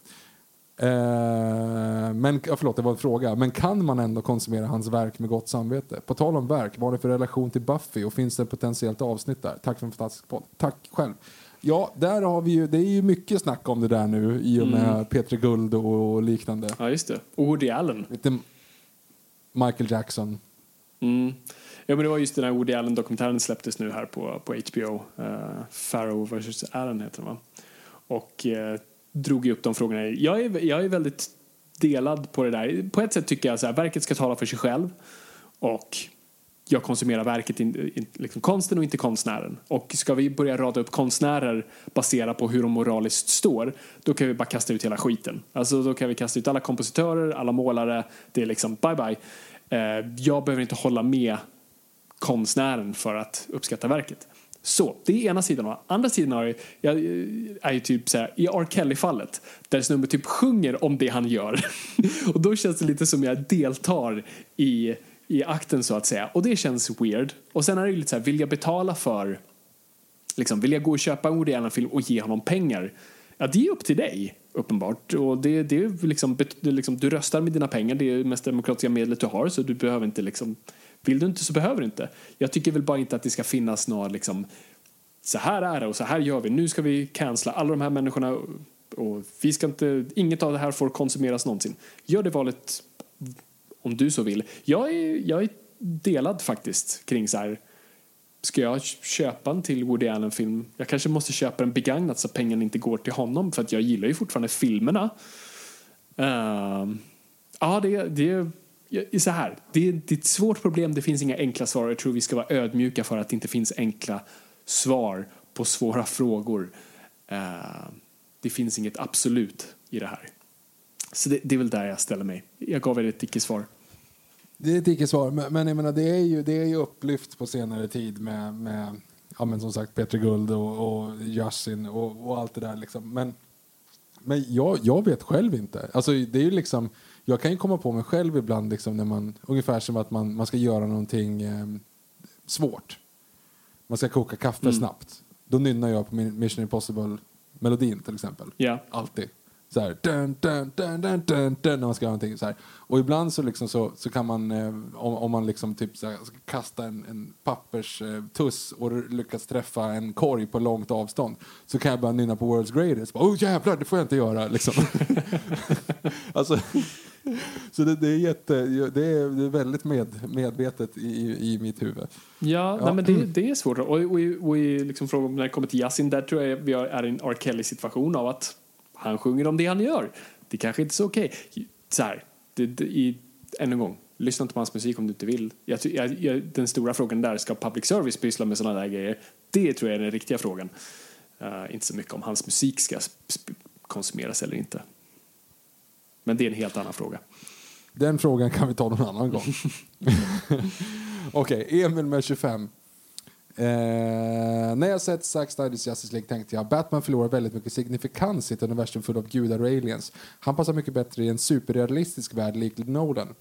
Ehm, men, förlåt, det var en fråga. Men kan man ändå konsumera hans verk med gott samvete? På tal om verk, vad har det för relation till Buffy och finns det ett potentiellt avsnitt där? Tack för en fantastisk podd. Tack själv. Ja, där har vi ju, det är ju mycket snack om det där nu i och med Peter Guld och liknande. Ja, just det. Och Woody Allen. Lite Michael Jackson. Mm. Ja, men det var just den här Woody Allen-dokumentären släpptes nu här på, på HBO. Uh, Farrow vs. Allen heter den va? Och eh, drog upp de frågorna. Jag är, jag är väldigt delad på det där. På ett sätt tycker jag att verket ska tala för sig själv. Och jag konsumerar verket, in, in, liksom konsten och inte konstnären. Och ska vi börja rada upp konstnärer baserat på hur de moraliskt står, då kan vi bara kasta ut hela skiten. Alltså då kan vi kasta ut alla kompositörer, alla målare, det är liksom bye bye. Eh, jag behöver inte hålla med konstnären för att uppskatta verket. Så, det är ena sidan. Andra sidan är, jag, är ju typ så här, i R. Kelly-fallet, där snubben typ sjunger om det han gör. och då känns det lite som jag deltar i, i akten så att säga. Och det känns weird. Och sen är det ju lite så här, vill jag betala för, liksom, vill jag gå och köpa en Woody Allen-film och ge honom pengar? Ja, det är upp till dig, uppenbart. Och det, det är liksom, det liksom, du röstar med dina pengar, det är det mest demokratiska medlet du har, så du behöver inte liksom vill du inte så behöver du inte. Jag tycker väl bara inte att det ska finnas några liksom så här är det och så här gör vi. Nu ska vi cancella alla de här människorna och vi ska inte, inget av det här får konsumeras någonsin. Gör det valet om du så vill. Jag är, jag är delad faktiskt kring så här Ska jag köpa en till Woody Allen-film? Jag kanske måste köpa en begagnad så att pengarna inte går till honom för att jag gillar ju fortfarande filmerna. Uh, ja, det, det så här, det det är ett svårt problem, det finns inga enkla svar. Jag tror vi ska vara ödmjuka för att det inte finns enkla svar på svåra frågor. Uh, det finns inget absolut i det här. Så det, det är väl där jag ställer mig. Jag gav er ett icke-svar. Det är ett icke-svar, men, men jag menar, det, är ju, det är ju upplyft på senare tid med, med ja, men som sagt Peter Guld och, och Yasin och, och allt det där. Liksom. Men, men jag, jag vet själv inte. Alltså, det är ju liksom jag kan ju komma på mig själv ibland liksom när man, ungefär som att man, man ska göra någonting eh, svårt. Man ska koka kaffe Mm. snabbt. Då nynnar jag på min Mission Impossible-melodin till exempel. Ja. Alltid. Så här, dun, dun, dun, dun, dun, dun, när man ska göra någonting så här. Och ibland så, liksom så, så kan man, eh, om, om man liksom typ så här, ska kasta en, en papperstuss och lyckas träffa en korg på långt avstånd så kan jag bara nynna på World's Greatest. Bara, oh jävlar, det får jag inte göra liksom. alltså, Så det, det, är jätte, det, är, det är väldigt med, medvetet i, i mitt huvud. Ja, Ja. Nej, men det, det är svårt. Och, och, och liksom frågan när det kommer till Yasin, där tror jag vi är i en R. Kelly-situation av att han sjunger om det han gör. Det kanske inte är så okej. Så här, det, det, i, än en gång, lyssna inte på hans musik om du inte vill. Jag, jag, jag, den stora frågan där, ska public service pyssla med sådana där grejer? Det tror jag är den riktiga frågan. Eh, inte så mycket om hans musik ska konsumeras eller inte. Men det är en helt annan fråga. Den frågan kan vi ta någon annan gång. Okej, Emil med 25. Eh, när jag sett Zack Snyders Justice League tänkte jag Batman förlorar väldigt mycket signifikans i ett universum fullt av gudar och aliens. Han passar mycket bättre i en superrealistisk värld likt Nolan.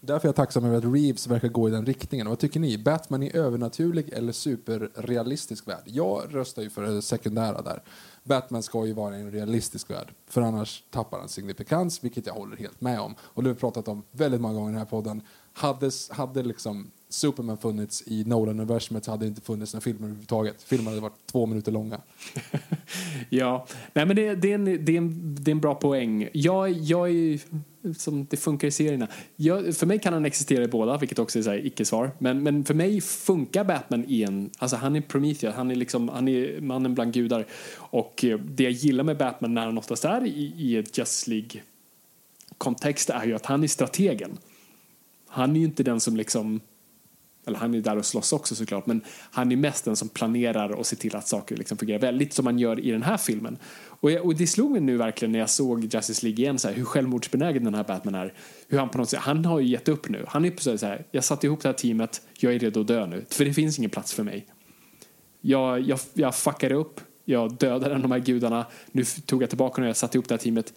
Därför är jag tacksam över att Reeves verkar gå i den riktningen. Vad tycker ni? Batman i övernaturlig eller superrealistisk värld? Jag röstar ju för det sekundära där. Batman ska ju vara i en realistisk värld, för annars tappar han signifikans, vilket jag håller helt med om. Och det har vi pratat om väldigt många gånger i den här podden. Hade, hade liksom Superman funnits i Nolan-universumet så hade det inte funnits några filmer överhuvudtaget. Filmerna hade varit två minuter långa. Ja, nej men det, det, är en, det, är en, det är en bra poäng. Jag, jag är som det funkar i serierna. Jag, för mig kan han existera i båda, vilket också är så icke-svar. Men, men för mig funkar Batman i en, alltså han är Prometheus, han är liksom, han är mannen bland gudar. Och eh, det jag gillar med Batman när han oftast är i, i ett Just League kontext är ju att han är strategen. Han är ju inte den som liksom eller han är där och slåss också såklart, men han är mest den som planerar och ser till att saker liksom fungerar väldigt som man gör i den här filmen. Och, jag, och det slog mig nu verkligen när jag såg Justice League igen, så här, hur självmordsbenägen den här Batman är. Hur han på något sätt, han har ju gett upp nu. Han är på så här, jag satte ihop det här teamet, jag är redo att dö nu, för det finns ingen plats för mig. Jag, jag, jag fuckade upp, jag dödade de här gudarna, nu tog jag tillbaka när jag satte ihop det här teamet.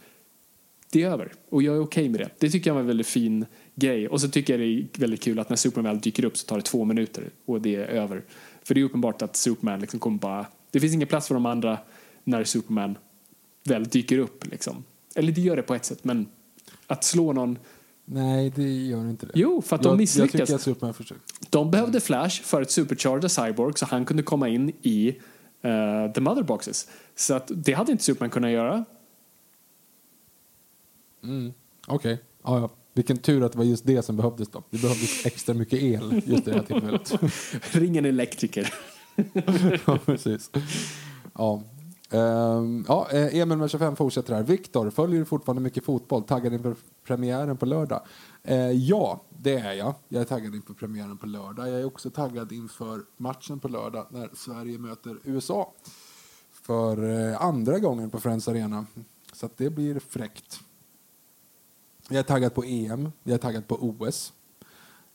Det är över och jag är okej med det. Det tycker jag var en väldigt fin grej. Och så tycker jag det är väldigt kul att när Superman väl dyker upp så tar det två minuter och det är över. För det är uppenbart att Superman liksom kommer bara... Det finns ingen plats för de andra när Superman väl dyker upp. Liksom. Eller det gör det på ett sätt, men att slå någon... Nej, det gör inte det. Jo, för att de jag, misslyckas. Jag tycker att Superman försöker. De behövde Flash för att supercharga Cyborg så han kunde komma in i uh, The Mother Boxes. Så att det hade inte Superman kunnat göra. Okej, ja, ja. Vilken tur att det var just det som behövdes då. Det behövdes extra mycket el just det här tillfället. Ring en elektriker. ja, precis. Ja. Ehm, ja, eh, Emil med 25 fortsätter här. Viktor, följer du fortfarande mycket fotboll? Taggad inför premiären på lördag? Eh, ja, det är jag. Jag är taggad inför premiären på lördag. Jag är också taggad inför matchen på lördag när Sverige möter USA. För eh, andra gången på Friends Arena. Så det blir fräckt. Jag är taggad på EM, jag är taggad på OS.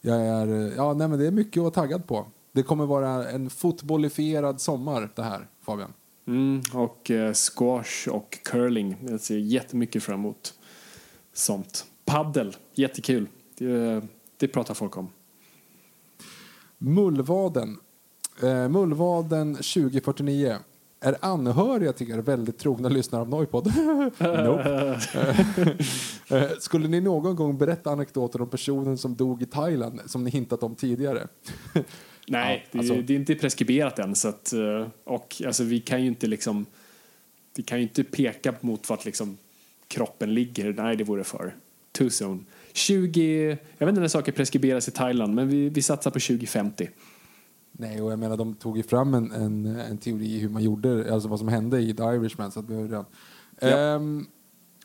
Jag är, ja, nej, men det är mycket att vara taggad på. Det kommer vara en fotbollifierad sommar det här, Fabian. Mm, och eh, squash och curling. Jag ser jättemycket fram emot sånt. Paddel, jättekul. Det, det pratar folk om. Mullvaden. Eh, Mullvaden 2049. Är anhöriga till er väldigt trogna lyssnare av Noipod? nope. Eh, Skulle ni någon gång berätta anekdoter om personen som dog i Thailand som ni hintat om tidigare? Nej, Ja, alltså- det, det är inte preskriberat än. Så att, eh, och alltså, vi kan ju inte liksom... Vi kan ju inte peka mot vart liksom kroppen ligger. Nej, det vore för too soon. 20... Jag vet inte när saker preskriberas i Thailand, men vi, vi satsar på 2050. Nej, och jag menar de tog ju fram en, en, en teori hur man gjorde, alltså vad som hände i The Irishman. Så att vi redan. Ja. Ehm,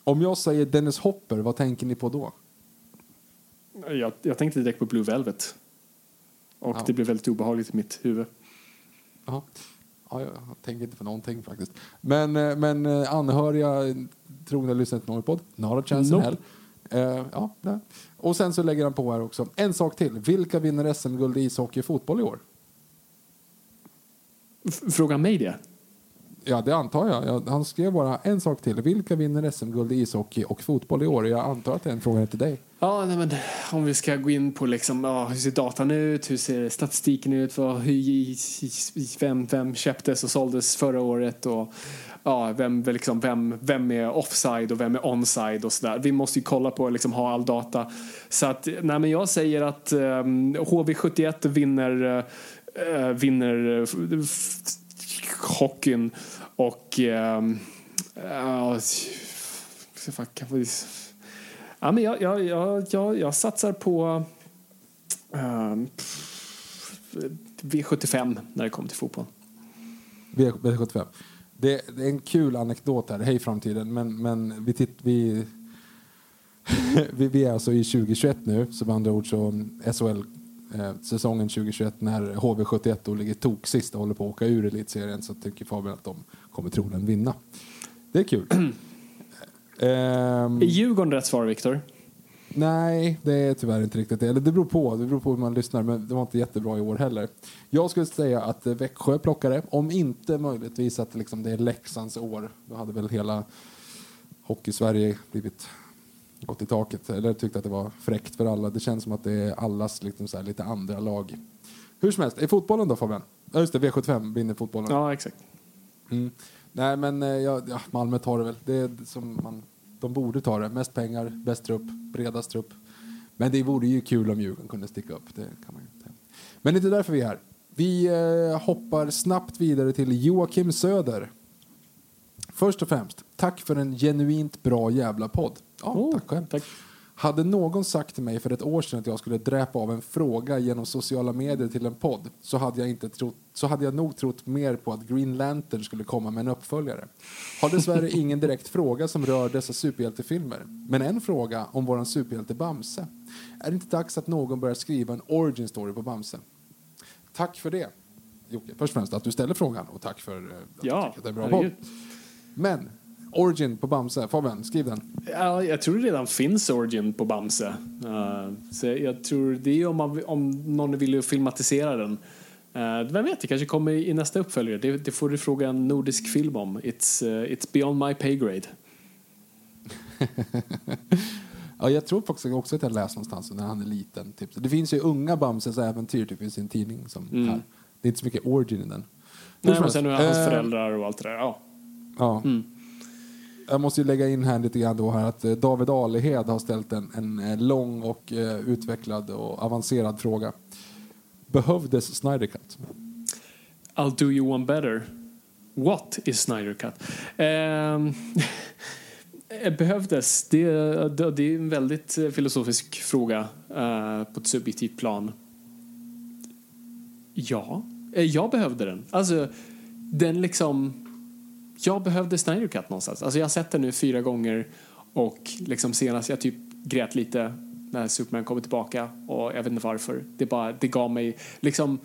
om jag säger Dennis Hopper, vad tänker ni på då? Jag, jag tänkte direkt på Blue Velvet. Och Ja. det blev väldigt obehagligt i mitt huvud. Jaha. Ja, jag tänker inte på någonting faktiskt. Men, eh, men eh, anhöriga, trogna lyssnare till Norrpodd, not a chance in Nope. hell. Eh, ja, nej. Och sen så lägger han på här också. En sak till. Vilka vinner SM-guld i ishockey och fotboll i år? Fråga mig det. Ja, det antar jag. Han skrev bara en sak till. Vilka vinner SM-guld i ishockey och fotboll i år? Jag antar att frågan är till dig. Ja, nej, men om vi ska gå in på liksom, ja, hur ser datan ut, hur ser statistiken ut, vad, hur, vem, vem köptes och såldes förra året och ja, vem, liksom, vem, vem är offside och vem är onside och sådär. Vi måste ju kolla på liksom, ha all data. Så att, nej, men jag säger att um, HV71 vinner, eh, vinner eh, hockeyn och um, ja, fuck, Ja, men jag, jag, jag, jag, jag satsar på ehm, V75 när det kommer till fotboll. V- V75. Det, det är en kul anekdot här, hej framtiden, men, men vi, titt, vi, vi, vi är alltså i 2021 nu, så med andra ord så mm, SHL eh, säsongen 2021 när HV71 då ligger tok sist och håller på att åka ur elitserien så tycker Fabian att de kommer troligen vinna. Det är kul. Ehm, Är Djurgården rätt svar, Viktor? Nej, det är tyvärr inte riktigt det. Eller det beror på, det beror på hur man lyssnar, men det var inte jättebra i år heller. Jag skulle säga att eh, Växjö plockade, om inte möjligtvis att liksom det är Leksands år. Då hade väl hela Hockey-Sverige blivit gått i taket. Eller tyckt att det var fräckt för alla. Det känns som att det är allas liksom så här, lite andra lag. Hur som helst, i fotbollen då Fabian? Ja just det, V75 vinner fotbollen. Ja, exakt. Mm. Nej men eh, ja, ja, Malmö tar det väl. Det är som man, de borde ta det. Mest pengar, bäst trupp, bredast trupp. Men det vore ju kul om Djurgården kunde sticka upp. Det kan man inte. Men det är inte därför vi är här. Vi eh, hoppar snabbt vidare till Joakim Söder. Först och främst, tack för en genuint bra jävla podd. Ja, Oh, tack själv. tack. Hade någon sagt till mig för ett år sedan att jag skulle dräpa av en fråga genom sociala medier till en podd så hade jag, inte trott, så hade jag nog trott mer på att Green Lantern skulle komma med en uppföljare. Har dessvärre ingen direkt fråga som rör dessa superhjältefilmer. Men en fråga om våran superhjälte Bamse. Är det inte dags att någon börjar skriva en origin story på Bamse? Tack för det, Jocke. Först och främst att du ställer frågan och tack för eh, att Ja, du tycker att det är en bra podd. Men, origin på Bamse. Fabian, skriv den. Ja, jag tror det redan finns Origin på Bamse. Uh, så jag tror det är om, man, om någon vill filmatisera den. Uh, vem vet, det kanske kommer i nästa uppföljare. Det, det får du fråga en nordisk film om. It's, uh, it's beyond my pay grade. Ja, jag tror faktiskt också att jag läst någonstans när han är liten. Typ. Det finns ju unga Bamses äventyr typ, i sin tidning som här. Det är inte så mycket origin i den. Mm. Nej, men sen nu hans föräldrar och allt det där. Ja. Ja. Jag måste ju lägga in här lite grann då här att eh, David Alehed har ställt en, en eh, lång och eh, utvecklad och avancerad fråga. Behövdes Snyder Cut? I'll do you one better. What is Snyder Cut? Um, behövdes? Det, det, det är en väldigt filosofisk fråga uh, på ett subjektivt plan. Ja, jag behövde den. Alltså, den liksom... Jag behövde Snyder Cut någonstans. Alltså, jag har sett den nu fyra gånger och liksom senast jag typ grät lite när Superman kommer tillbaka och jag vet inte varför. Det, bara, det gav mig liksom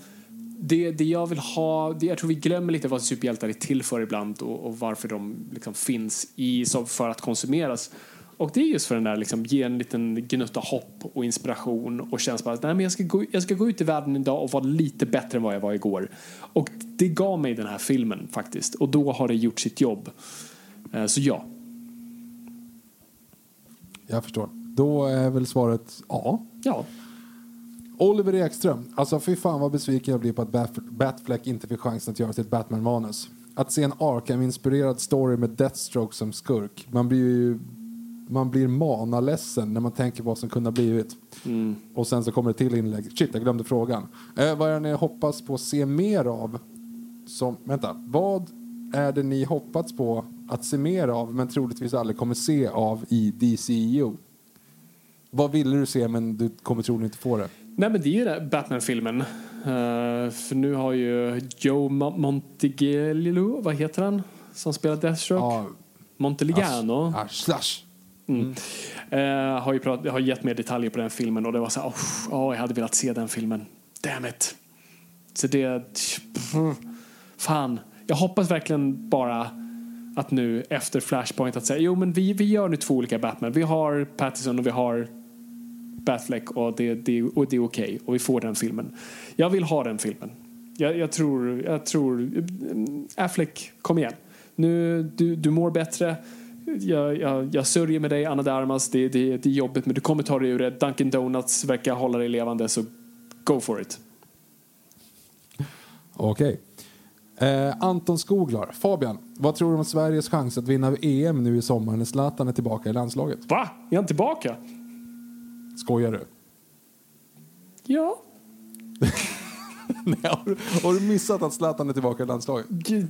det, det jag vill ha, det, jag tror vi glömmer lite vad superhjältar är till för ibland och, och varför de liksom finns i, som för att konsumeras. Och det är just för den där, liksom, ge en liten gnutta hopp och inspiration och känns bara att nej, men jag, ska gå, jag ska gå ut i världen idag och vara lite bättre än vad jag var igår. Och det gav mig den här filmen faktiskt och då har det gjort sitt jobb. Eh, Så ja, Jag förstår. Då är väl svaret ja. ja. Oliver Ekström. Alltså fy fan vad besviken jag blir på att Bat- Batfleck inte fick chansen att göra sitt Batman-manus. Att se en Arkham-inspirerad story med Deathstroke som skurk. Man blir ju man blir manaledsen när man tänker på vad som kunde ha blivit. Och sen så kommer det till inlägg. Shit, jag glömde frågan. Eh, vad är det ni hoppas på att se mer av? Som, vänta, vad är det ni hoppats på att se mer av men troligtvis aldrig kommer se av i DCU? Vad ville du se men du kommer troligen inte få det? Nej men det är ju Batman-filmen. Eh, för nu har ju Joe Mo- Montigello, vad heter han? Som spelar Deathstroke? Ja, Monteligano. Ah, slash. Eh, har ju prat, har gett mer detaljer på den filmen och det var så här, oh, oh, jag hade velat se den filmen. Damn it. Så det, fan. Jag hoppas verkligen bara att nu efter Flashpoint att säga, jo men vi, vi gör nu två olika Batman. Vi har Pattison och vi har Batfleck och det, det, och det är okej och vi får den filmen. Jag vill ha den filmen. Jag, jag tror, jag tror, Affleck, kom igen. Nu, du, du mår bättre. Jag, jag, jag sörjer med dig, Anna de Armas. Det, det, det är jobbigt, men du kommer ta dig ur det. Dunkin Donuts verkar hålla dig levande, så go for it. Okej. Eh, Anton Skoglar. Fabian, vad tror du om Sveriges chans att vinna EM nu i sommar när Zlatan är tillbaka i landslaget? Va? Är han tillbaka? Skojar du? Ja. Nej, har, du- har du missat att Zlatan är tillbaka i landslaget? Gud.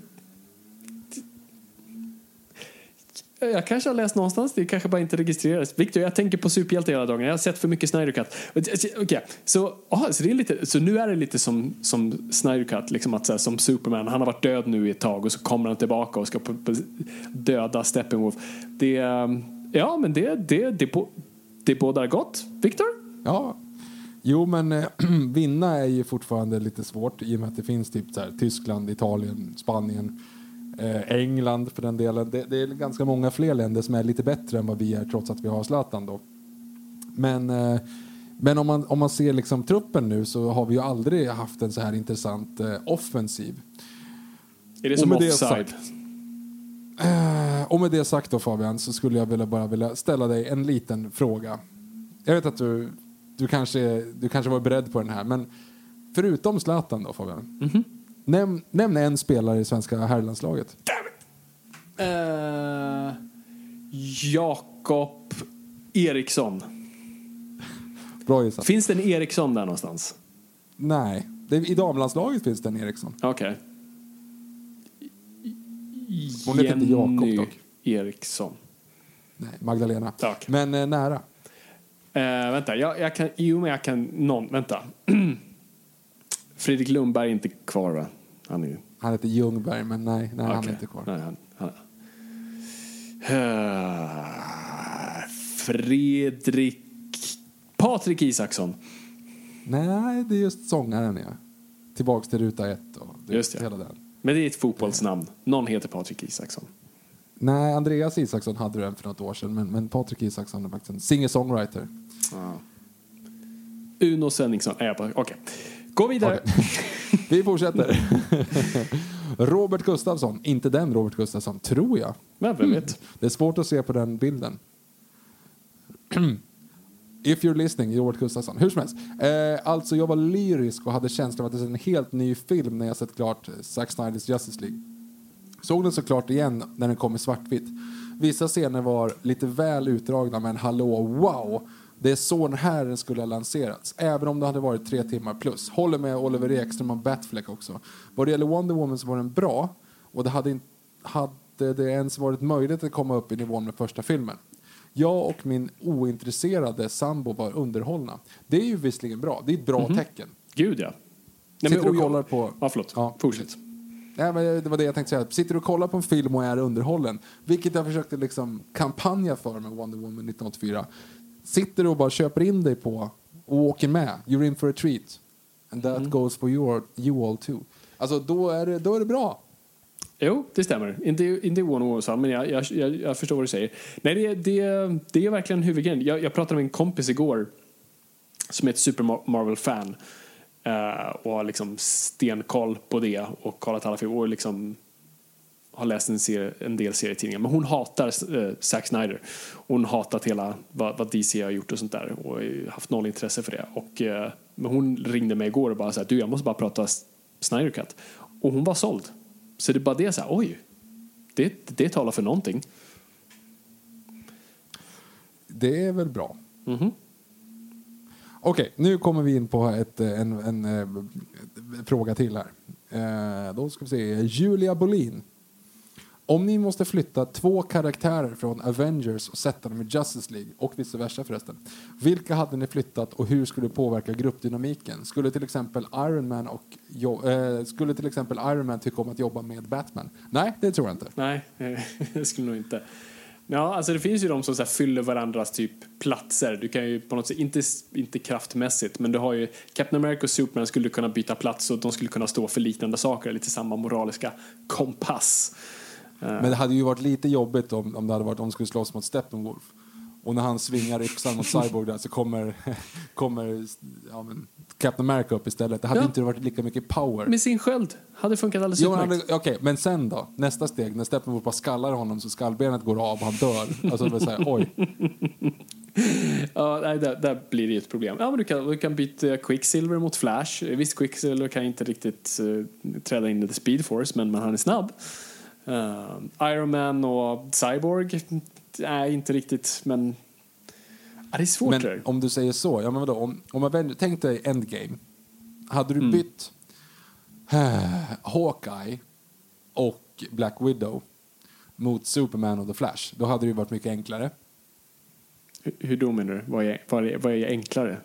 Eh, jag kanske har läst någonstans, det kanske bara inte registrerades. Victor, jag tänker på superhjälte hela dagen. Jag har sett för mycket Snyder Cut. Eh, okay. Så, aha, så, det är lite, så nu är det lite som, som Snyder Cut, liksom att, så här, som Superman. Han har varit död nu i ett tag och så kommer han tillbaka och ska på, på, döda Steppenwolf. Det, ehm, ja, men det, det, det, det, det bådar gott. Victor? Ja, Jo, men äh, vinna är ju fortfarande lite svårt i och med att det finns typ så här, Tyskland, Italien, Spanien, England för den delen. Det, det, är ganska många fler länder som är lite bättre än vad vi är trots att vi har Zlatan då. Men, äh, men om, man, om man ser liksom truppen nu så har vi ju aldrig haft en så här intressant offensiv. Är det som och offside? Sagt, och med det sagt då Fabian så skulle jag vilja bara vilja ställa dig en liten fråga. Jag vet att du du kanske, du kanske var beredd på den här. Men förutom Zlatan då Fabian. Mm -hmm. Näm, nämn en spelare i svenska herrlandslaget. Uh, Jakob Eriksson. Bra gissat. Finns det en Eriksson där någonstans? Nej. Det, I damlandslaget finns det en Eriksson. Okej. Hon heter inte Jakob dock. Eriksson. Nej, Magdalena. Tack. Men eh, nära. Eh, vänta, jag, jag kan, jo men jag kan, någon, vänta. Fredrik Lundberg är inte kvar va? Han, är, han heter Ljungberg men nej, nej okay. han är inte kvar. Nej, han, han, uh, Fredrik Patrik Isaksson. Nej, det är just sångaren ja. Tillbaks till ruta ett och det, just ja. hela den. Men det är ett fotbollsnamn. Någon heter Patrik Isaksson. Nej, Andreas Isaksson hade den för något år sedan, men, men Patrik Isaksson är faktiskt en singer-songwriter. Ah. Uno Svenningsson. Äh, Okej, okay. Gå vidare. Okay. Vi fortsätter. Robert Gustafsson, inte den Robert Gustafsson, tror jag. Men vem vet? Det är svårt att se på den bilden. If you're listening, Robert Gustafsson. Hur som helst. Eh, alltså, jag var lyrisk och hade känslan av att det är en helt ny film när jag sett klart Zack Snyders Justice League. Såg den såklart igen när den kom i svartvitt. Vissa scener var lite väl utdragna men hallå, wow! Det är så den här den skulle ha lanserats. Även om det hade varit tre timmar plus. Håller med Oliver Ekström och Batfleck också. Vad det gäller Wonder Woman så var den bra. Och det hade, inte, hade det ens varit möjligt att komma upp i nivån med första filmen. Jag och min ointresserade sambo var underhållna. Det är ju visserligen bra. Det är ett bra mm -hmm. tecken. Gud ja. Nej, Sitter och kollar på... Ja, förlåt. Ja, Fortsätt. Nej, men det var det jag tänkte säga. Sitter du och kollar på en film och är underhållen, vilket jag försökte liksom kampanja för med Wonder Woman 1984. Sitter du och bara köper in dig på och åker med, you're in for a treat. And that mm. goes for you, you all too. Alltså då är det, då är det bra. Jo, det stämmer. Inte, inte Woman, men jag, jag, jag, jag, förstår vad du säger. Nej, det, det, det är verkligen huvudgrejen. Jag, jag pratade med en kompis igår som är ett Super Marvel-fan. Uh, och har liksom stenkoll på det och kollat alla filmer och liksom har läst en, serie, en del serietidningar. Men hon hatar uh, Zack Snyder. Hon hatat hela vad, vad, DC har gjort och sånt där och haft noll intresse för det. Och, uh, men hon ringde mig igår och bara sa du jag måste bara prata Snyder Cut. Och hon var såld. Så det är bara det så här, oj, det, det talar för någonting. Det är väl bra. Mm -hmm. Okej, okay, nu kommer vi in på ett, eh, en, en, en, eh, en fråga till här. Eh, då ska vi se. Julia Bolin. Om ni måste flytta två karaktärer från Avengers och sätta dem i Justice League, och vice versa förresten. Vilka hade ni flyttat och hur skulle det påverka gruppdynamiken? Skulle till exempel Iron Man, och, jo, eh, skulle till exempel Iron Man tycka om att jobba med Batman? Nej, det tror jag inte. Nej, det skulle nog inte. Ja, alltså det finns ju de som så fyller varandras typ platser. Du kan ju på något sätt, inte, inte kraftmässigt, men du har ju Captain America och Superman skulle kunna byta plats och de skulle kunna stå för liknande saker, lite samma moraliska kompass. Men det hade ju varit lite jobbigt om, om det hade varit om de skulle slåss mot Steppenwolf. Och när han svingar yxan mot Cyborg där så kommer, kommer ja, men, Captain America upp istället. Det hade ja. inte varit lika mycket power. Med sin sköld. Hade funkat alldeles utmärkt. Okej, okay, men sen då? Nästa steg, när Steppenwolf bara skallar honom så skallbenet går av och han dör. Alltså det säga, oj. ja, nej, där, där, blir det ett problem. Ja, men du kan, du kan byta Quicksilver mot Flash. Visst, Quicksilver kan inte riktigt uh, träda in i the speed force, men, men han är snabb. Uh, Iron Man och Cyborg, nej inte riktigt, men ja, det är svårt. Men där. om du säger så, ja, men vadå, om, om man, tänk dig Endgame. Hade du mm. bytt uh, Hawkeye och Black Widow mot Superman och The Flash. Då hade det varit mycket enklare. Hur, hur då menar du? Vad är, vad, är, vad är enklare?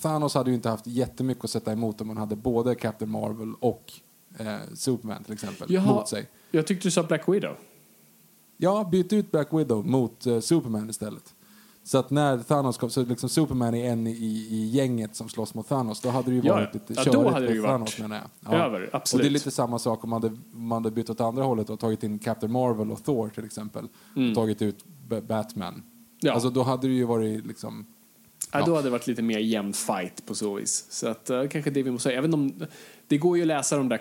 Thanos hade ju inte haft jättemycket att sätta emot om man hade både Captain Marvel och eh, Superman till exempel Jaha. mot sig. Jag tyckte du sa Black Widow. Ja, byt ut Black Widow mot eh, Superman istället. Så att när Thanos kom, så liksom Superman är en i, i gänget som slåss mot Thanos, då hade det ju Ja, varit lite ja, körigt hade det Thanos menar jag. över, absolut. Och det är lite samma sak om man hade, man hade bytt åt andra hållet och tagit in Captain Marvel och Thor till exempel. Och tagit ut B- Batman. Mm. Ja. Alltså då hade det ju varit liksom... Ja. Ja. Då hade det varit lite mer jämn fight på så vis. Så att, uh, kanske det vi måste säga. Även om det går ju att läsa de där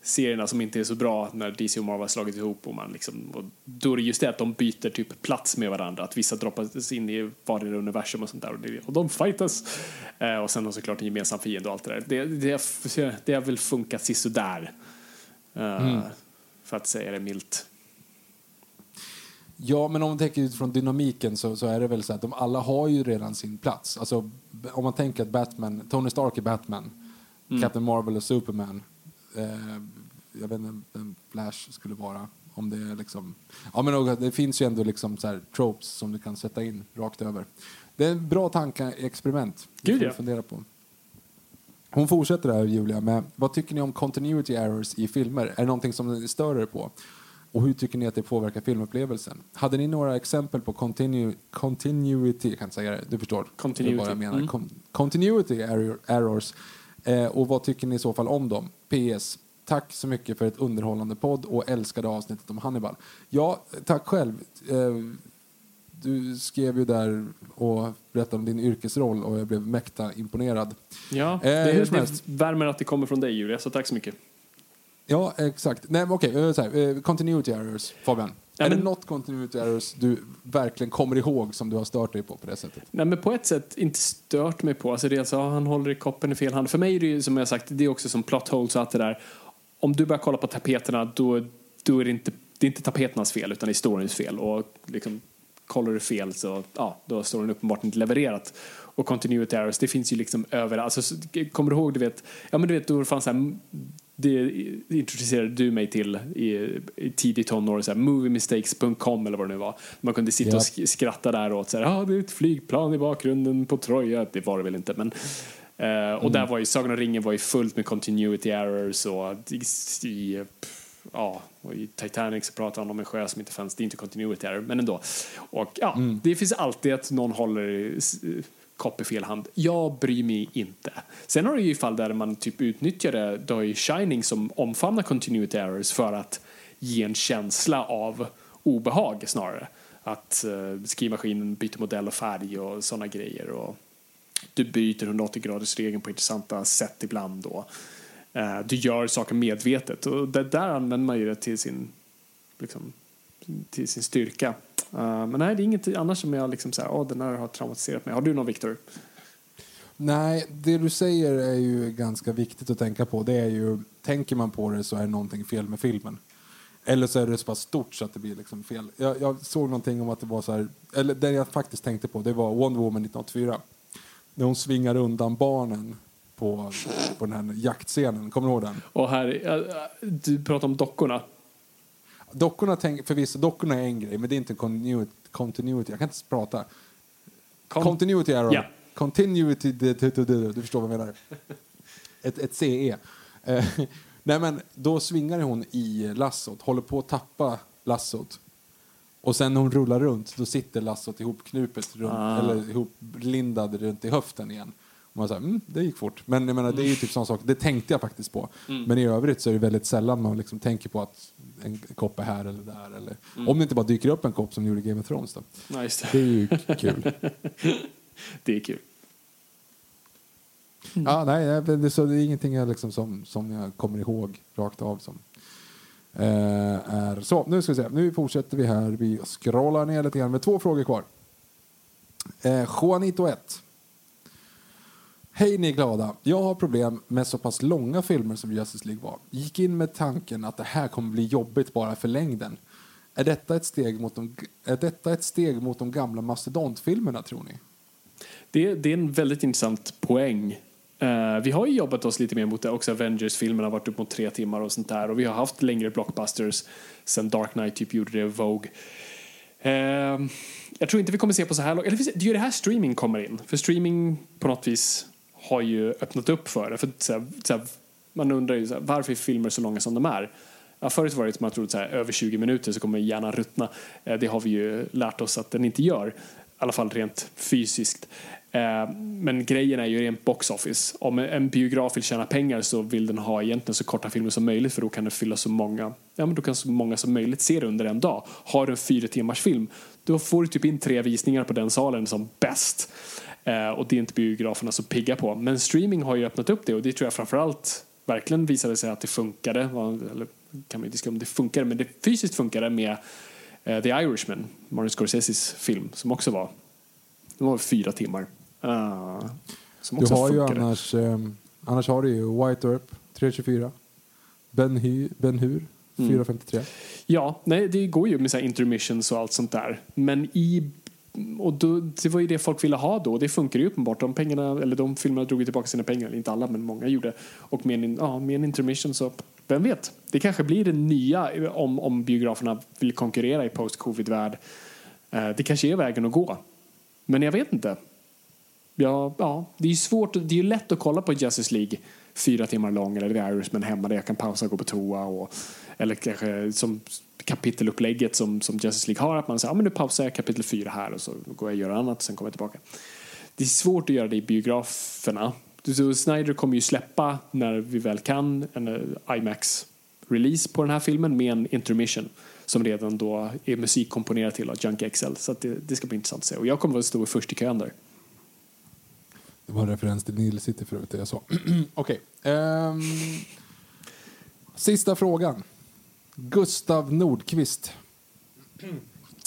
crossover-serierna som inte är så bra när DC och Marvel har slagit ihop. Och man liksom, och då är det just det att de byter typ plats med varandra. Att vissa droppas in i varje universum och sånt där. Och, det, och de fightas. Uh, och sen har såklart en gemensam fiende och allt det där. Det, det, det har väl funkat sisådär. Uh, För att säga det milt. Ja, men om man tänker utifrån dynamiken så, så är det väl så att de alla har ju redan sin plats. Alltså, om man tänker att Batman, Tony Stark är Batman, Mm. Captain Marvel är Superman. Eh, jag vet inte vem Flash skulle vara. Om det är liksom... Ja, men det finns ju ändå liksom så här tropes som du kan sätta in rakt över. Det är en bra tankeexperiment. Gud, ja. fundera på. Hon fortsätter här, Julia, med vad tycker ni om continuity errors i filmer? Är det någonting som ni stör er på? Och hur tycker ni att det påverkar filmupplevelsen? Hade ni några exempel på continu continuity, jag kan säga det, du förstår Continuity. vad jag menar. Mm. Con- continuity error, errors. Eh, och vad tycker ni i så fall om dem? PS. Tack så mycket för ett underhållande podd och älskade avsnittet om Hannibal. Ja, tack själv. Eh, du skrev ju där och berättade om din yrkesroll och jag blev mäkta imponerad. Ja, Eh, det, hur som det värmer att det kommer från dig Julia, så tack så mycket. Ja, exakt. Nej, okej. eh, så här, eh, continuity errors, Fabian. Är men- det något continuity errors du verkligen kommer ihåg som du har stört dig på på det sättet? Nej, men på ett sätt inte stört mig på. Alltså det är alltså, han håller i koppen i fel hand. För mig är det ju, som jag sagt, det är också som plot holes och allt det där. Om du börjar kolla på tapeterna, då, då är det inte, det är inte tapeternas fel, utan är historiens fel. Och liksom, kollar du fel så, ja, då har storyn uppenbart inte levererat. Och continuity errors, det finns ju liksom överallt. Alltså, så- kommer du ihåg, du vet, ja men du vet, då fanns så här, det introducerade du mig till i, i tidigt tonår, så här, moviemistakes.com eller vad det nu var. Man kunde sitta Ja. och sk- skratta där åt så här, ah, det är ett flygplan i bakgrunden på Troja. Det var det väl inte, men eh, och där var ju Sagan om ringen var ju fullt med continuity errors och i, ja, och i Titanic så pratar han om en sjö som inte fanns. Det är inte continuity error, men ändå. Och ja, det finns alltid att någon håller kopp i fel hand. Jag bryr mig inte. Sen har du ju fall där man typ utnyttjar det, du har ju Shining som omfamnar continuity errors för att ge en känsla av obehag snarare. Att eh, skrivmaskinen byter modell och färg och sådana grejer. Och du byter 180 graders regeln på intressanta sätt ibland. då. eh, du gör saker medvetet och det där använder man ju det till sin, liksom, till sin styrka. Eh, men nej, det är inget annars som jag liksom säger, åh den här har traumatiserat mig. Har du någon Viktor? Nej, det du säger är ju ganska viktigt att tänka på. Det är ju, tänker man på det så är någonting fel med filmen. Eller så är det så pass stort så att det blir liksom fel. Jag, jag såg någonting om att det var så här, eller det jag faktiskt tänkte på, det var Wonder Woman 1984. När hon svingar undan barnen på, på den här jaktscenen. Kommer du ihåg den? Och här, du pratar om dockorna. Dockorna, tänk, förvisso, dockorna är en grej, men det är inte en continuity. continuity. Jag kan inte prata. Kon- continuity error. Ja. Continuity, du, förstår vad jag menar. Ett, ett CE. Eh, nej men då svingar hon i lassot, håller på att tappa lassot. Och sen när hon rullar runt, då sitter lassot ihopknupet, runt, Ah. eller ihoplindad runt i höften igen. Man säger, mm, det gick fort. Men jag menar, det är ju typ sån sak, det tänkte jag faktiskt på. Mm. Men i övrigt så är det väldigt sällan man liksom tänker på att en kopp är här eller där. Eller, Mm. Om det inte bara dyker upp en kopp som gjorde Game of Thrones då. Just Det är ju kul. det är kul. Ja, nej, det, så det är ingenting jag liksom som, som jag kommer ihåg rakt av som eh, är så. Nu ska vi se. Nu fortsätter vi här. Vi scrollar ner lite grann med två frågor kvar. Eh, Juanito 1. Hej ni glada. Jag har problem med så pass långa filmer som Justice League var. Gick in med tanken att det här kommer bli jobbigt bara för längden. Är detta ett steg mot de, är detta ett steg mot de gamla mastodontfilmerna tror ni? Det, det är en väldigt intressant poäng. Uh, vi har ju jobbat oss lite mer mot det också. Avengers-filmerna har varit upp mot tre timmar och sånt där. Och vi har haft längre blockbusters sen Dark Knight typ gjorde det, Vogue. Uh, jag tror inte vi kommer se på så här långt. Eller det är ju det här streaming kommer in. För streaming på något vis har ju öppnat upp för det. För så här, så här, man undrar ju så här, varför är filmer så långa som de är? Ja, förut var det som man trodde så här, över 20 minuter så kommer hjärnan ruttna. Eh, det har vi ju lärt oss att den inte gör. I alla fall rent fysiskt. Eh, men grejen är ju rent box office. Om en biograf vill tjäna pengar så vill den ha egentligen så korta filmer som möjligt för då kan den fylla så många, ja men då kan så många som möjligt se det under en dag. Har du en fyra timmars film då får du typ in tre visningar på den salen som bäst. Eh, och det är inte biograferna så pigga på. Men streaming har ju öppnat upp det och det tror jag framförallt verkligen visade sig att det funkade. Eller kan man diskutera om det funkade, men det fysiskt funkade med uh, The Irishman, Martin Scorseses film, som också var, det var fyra timmar. Uh, som också du har funkade. ju annars, eh, annars har du ju White Earp 324, Ben, Hy, ben Hur 453. Mm. Ja, nej, det går ju med så intermissions och allt sånt där. Men i och då, det var ju det folk ville ha då. Det funkar ju uppenbart. De, pengarna, eller de filmerna drog ju tillbaka sina pengar. Inte alla, men många gjorde. Och med en, ja, med en intermission så, vem vet? Det kanske blir det nya om, om biograferna vill konkurrera i post-covid-värld. Eh, det kanske är vägen att gå. Men jag vet inte. Ja, ja, det är ju svårt. Det är ju lätt att kolla på Justice League fyra timmar lång eller The Irishman hemma där jag kan pausa och gå på toa. Och, eller kanske som kapitelupplägget som, som Justice League har. Att man säger, ja men nu pausar jag kapitel 4 här och så går jag och gör annat och sen kommer jag tillbaka. Det är svårt att göra det i biograferna. Så Snyder kommer ju släppa, när vi väl kan, en eh, IMAX-release på den här filmen med en intermission som redan då är musikkomponerad till av Junk XL. Så det, det, ska bli intressant att se. Och jag kommer att stå först i kön där. Det var en referens till Neil City förut, det jag sa. Okej. Okay. Um, sista frågan. Gustav Nordqvist.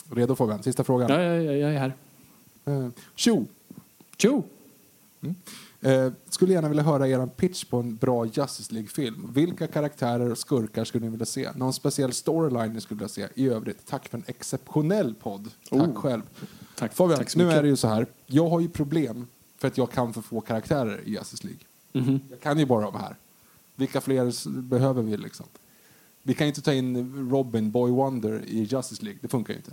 Redo frågan? Sista frågan. Ja, ja, ja jag är här. Uh, tjo! Tjo! Mm. Uh, skulle gärna vilja höra er pitch på en bra Justice League-film. Vilka karaktärer och skurkar skulle ni vilja se? Någon speciell storyline ni skulle vilja se? I övrigt, tack för en exceptionell podd. Tack oh. själv. Tack, Fabian, tack nu är det ju så här. Jag har ju problem för att jag kan för få karaktärer i Justice League. Mm -hmm. Jag kan ju bara de här. Vilka fler behöver vi liksom? Vi kan inte ta in Robin, Boy Wonder i Justice League. Det funkar ju inte.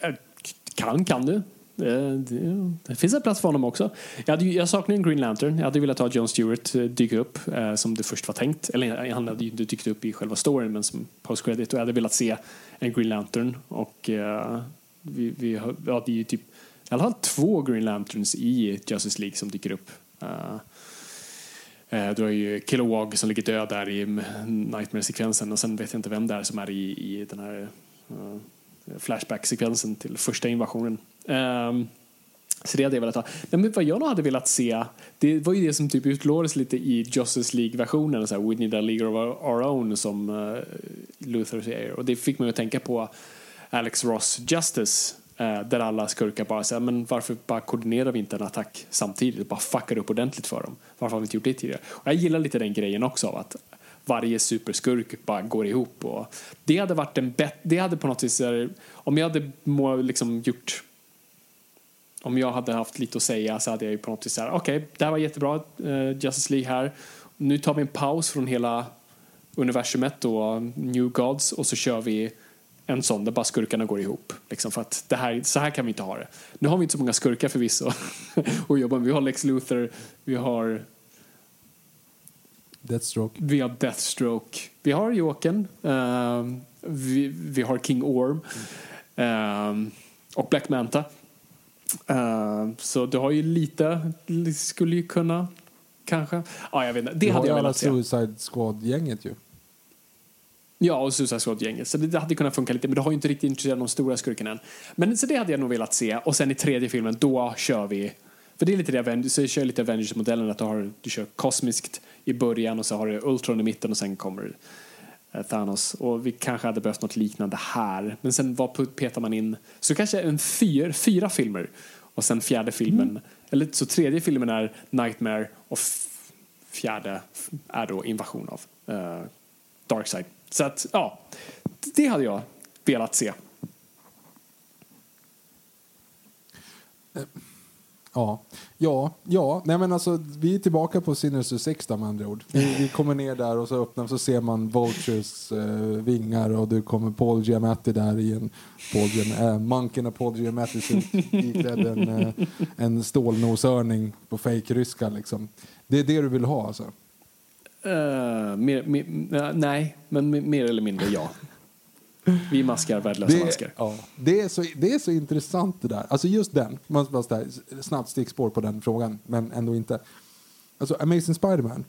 Eh, kan, kan du. Eh, det, finns en plats för honom också. Jag, hade, jag saknar en Green Lantern. Jag hade velat ha John Stewart eh, dyka upp som det först var tänkt. Eller han hade ju inte dykt upp i själva storyn men som post-credit. Och jag hade velat se en Green Lantern. Och vi, vi hade det är ju typ i alla fall två Green Lanterns i Justice League som dyker upp. Eh, du har ju Kilowog som ligger död där i Nightmare-sekvensen och sen vet jag inte vem det är som är i, i den här uh, Flashback-sekvensen till första invasionen. Um, så det hade jag velat ha. Men vad jag nog hade velat se, det var ju det som typ utlovades lite i Justice League-versionen, så här, We need a League of our own som eh, uh, Luther säger. Och det fick mig att tänka på Alex Ross Justice Eh, där alla skurkar bara säger men varför bara koordinerar vi inte en attack samtidigt? Bara fuckar upp ordentligt för dem. Varför har vi inte gjort det tidigare? Och jag gillar lite den grejen också av att varje superskurk bara går ihop. Och det hade varit en bet det hade på något vis, om jag hade må, liksom gjort om jag hade haft lite att säga så hade jag ju på något vis såhär, okej, okay, det här var jättebra, eh, Justice League här. Nu tar vi en paus från hela universumet och New Gods och så kör vi en sån där bara skurkarna går ihop. Liksom för att det här, så här kan vi inte ha det. Nu har vi inte så många skurkar förvisso att jobba med. Vi har Lex Luthor, vi har Deathstroke. Vi har Deathstroke. Vi har Jokern. Uh, vi, vi, har King Orm. Uh, och Black Manta. Uh, så du har ju lite, skulle ju kunna, kanske. Ja, ah, jag vet inte. Det du hade jag velat se. Du har Suicide Squad-gänget ju. Ja, och Suicide Squad-gänget. Så det hade kunnat funka lite, men det har ju inte riktigt intresserat de stora skurkarna än. Men så det hade jag nog velat se. Och sen i tredje filmen, då kör vi för det är lite det, så kör lite Avengers-modellen att du, har, du kör kosmiskt i början och så har du Ultron i mitten och sen kommer eh, Thanos. Och vi kanske hade behövt något liknande här. Men sen vad petar man in? Så kanske en fyr, fyra filmer. Och sen fjärde filmen, mm. eller så tredje filmen är Nightmare och fjärde är då invasion av uh, Darkseid. Så att, ja, det hade jag velat se. Eh, ja, ja, ja. Nej, men alltså, vi är tillbaka på Sinister 6 med andra ord. Vi, vi kommer ner där och så öppnar så ser man Vultures eh, vingar och du kommer Paul Giamatti där i en Paul Giam, eh, äh, munken och Paul Giamatti iklädd en, eh, en stålnosörning på fake-ryska liksom. Det är det du vill ha alltså? Uh, mer, mer, nej, men mer eller mindre ja. Vi maskar värdelösa det, maskar. Ja, det, är så, det är så intressant det där. Alltså just den, man bara där, snabbt stickspår på den frågan, men ändå inte. Alltså Amazing Spiderman,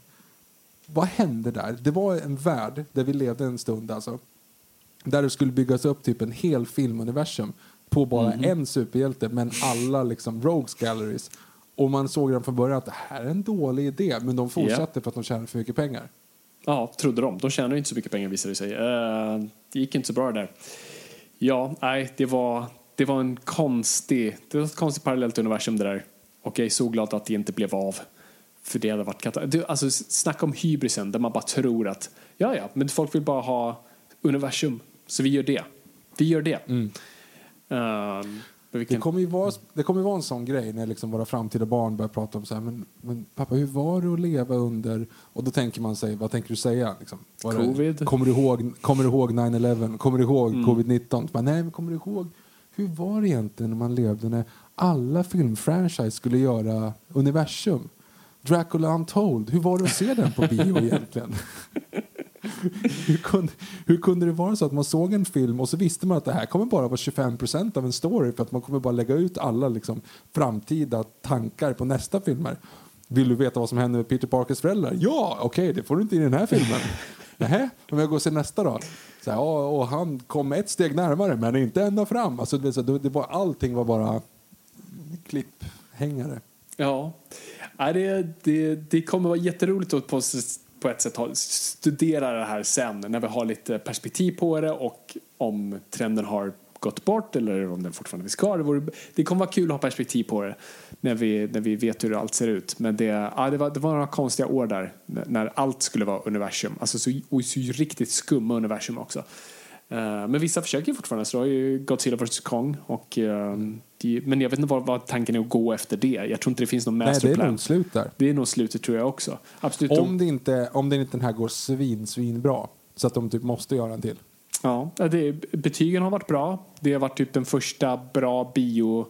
vad hände där? Det var en värld där vi levde en stund alltså. Där det skulle byggas upp typ en hel filmuniversum på bara mm. en superhjälte men alla liksom rogues galleries. Och man såg redan från början att det här är en dålig idé men de fortsatte yeah. för att de tjänade för mycket pengar. Ja, trodde de. De tjänade inte så mycket pengar visade det sig. Uh, det gick inte så bra där. Ja, nej, det var, det var en konstig, det var ett konstigt parallellt universum det där. Och jag är så glad att det inte blev av. För det hade varit katastrof. Alltså, snacka om hybrisen där man bara tror att ja, ja, men folk vill bara ha universum. Så vi gör det. Vi gör det. Mm. Uh, vilken... Det kommer ju vara, det kommer vara en sån grej när liksom våra framtida barn börjar prata om så här, men, men pappa hur var det att leva under, och då tänker man sig, vad tänker du säga? Liksom? Covid. Det, kommer, du ihåg, kommer du ihåg 9-11? Kommer du ihåg mm. covid-19? Nej, men kommer du ihåg, hur var det egentligen när man levde när alla filmfranchise skulle göra universum? Dracula Untold, hur var det att se den på bio egentligen? hur, kunde, hur kunde det vara så att man såg en film och så visste man att det här kommer bara vara 25% av en story för att man kommer bara lägga ut alla liksom, framtida tankar på nästa filmer. Vill du veta vad som händer med Peter Parkers föräldrar? Ja, okej, okay, det får du inte i den här filmen. Nähä, om jag går och ser nästa då? Så här, och, och han kom ett steg närmare men inte ända fram. Alltså, det, det var, allting var bara klipphängare. Ja, det, det, det kommer vara jätteroligt att på på ett sätt studera det här sen när vi har lite perspektiv på det och om trenden har gått bort eller om den fortfarande finns kvar. Det, vore, det kommer vara kul att ha perspektiv på det när vi, när vi vet hur allt ser ut. Men det, ja, det, var, det var några konstiga år där när allt skulle vara universum. Alltså så, och så riktigt skumma universum också. Uh, men vissa försöker fortfarande. Så det har ju Godzilla vs Kong. Och, det, men jag vet inte vad, vad, tanken är att gå efter det. Jag tror inte det finns någon masterplan. Nej, det är nog slut där. Det är nog slutet tror jag också. Absolut. Om, det inte, om det inte den här går svin, svin bra så att de typ måste göra en till. Ja, det, betygen har varit bra. Det har varit typ den första bra bio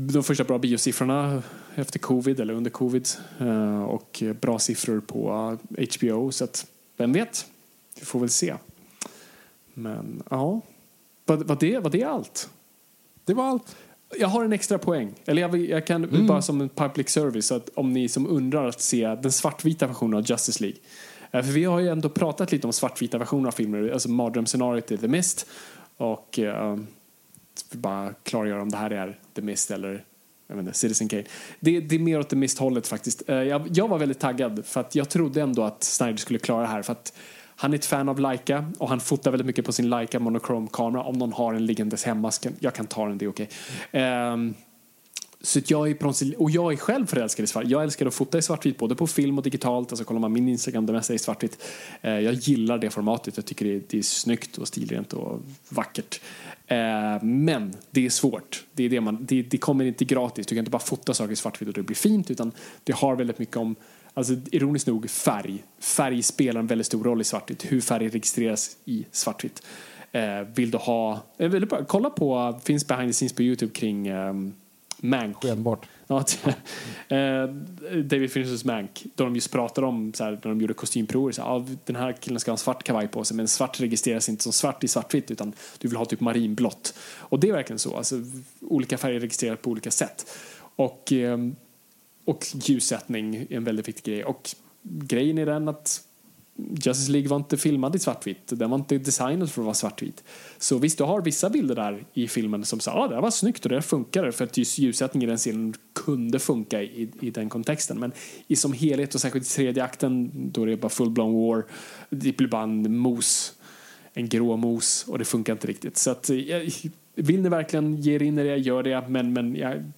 de första bra biosiffrorna efter covid eller under covid uh, och bra siffror på HBO så att vem vet? Vi får väl se. Men ja, var, var, det, var det allt? Det var allt. Jag har en extra poäng. Eller jag, jag kan mm. bara som en public service att om ni som undrar att se den svartvita versionen av Justice League. Eh, för vi har ju ändå pratat lite om svartvita versioner av filmer, alltså mardrömsscenariot i The Mist och uh, bara klargöra om det här är The Mist eller jag vet inte, Citizen Kane. Det, det är mer åt The Mist-hållet faktiskt. Uh, jag, jag, var väldigt taggad för att jag trodde ändå att Snyder skulle klara det här för att han är ett fan av Leica och han fotar väldigt mycket på sin Leica monochrome-kamera. Om någon har en liggandes hemma, jag kan ta den, det är okej. Okay. Um, så jag är och jag är själv förälskad i svart. Jag älskar att fota i svartvitt både på film och digitalt. Alltså kollar man min Instagram, det mesta är svartvitt. Uh, jag gillar det formatet. Jag tycker det är, det är snyggt och stilrent och vackert. Ehm, men det är svårt. Det, är det, man, det, det kommer inte gratis. Du kan inte bara fota saker i svartvitt och det blir fint. Utan det har väldigt mycket om Alltså ironiskt nog färg. Färg spelar en väldigt stor roll i svartvitt. Hur färg registreras i svartvitt. Eh, vill du ha, eh, vill du bara, kolla på, finns behind the scenes på Youtube kring um, Mank. Skenbart. Ja, eh, David Finchers Mank. Då de just pratade om, så här, när de gjorde kostymprover, så här, ah, den här killen ska ha en svart kavaj på sig men svart registreras inte som svart i svartvitt utan du vill ha typ marinblått. Och det är verkligen så. Alltså, olika färger registreras på olika sätt. Och ehm, och ljussättning är en väldigt viktig grej. Och grejen är den att Justice League var inte filmad i svartvitt. Den var inte designad för att vara svartvit. Så visst, du har vissa bilder där i filmen som sa ah, det var snyggt och det funkar för att just ljussättningen i den scenen kunde funka i, i den kontexten. Men i som helhet och särskilt i tredje akten då det är bara full-blown war. Det blir bara en mos, en grå mos och det funkar inte riktigt. Så att, eh, vill ni verkligen ge er in i det, gör det. Men, men jag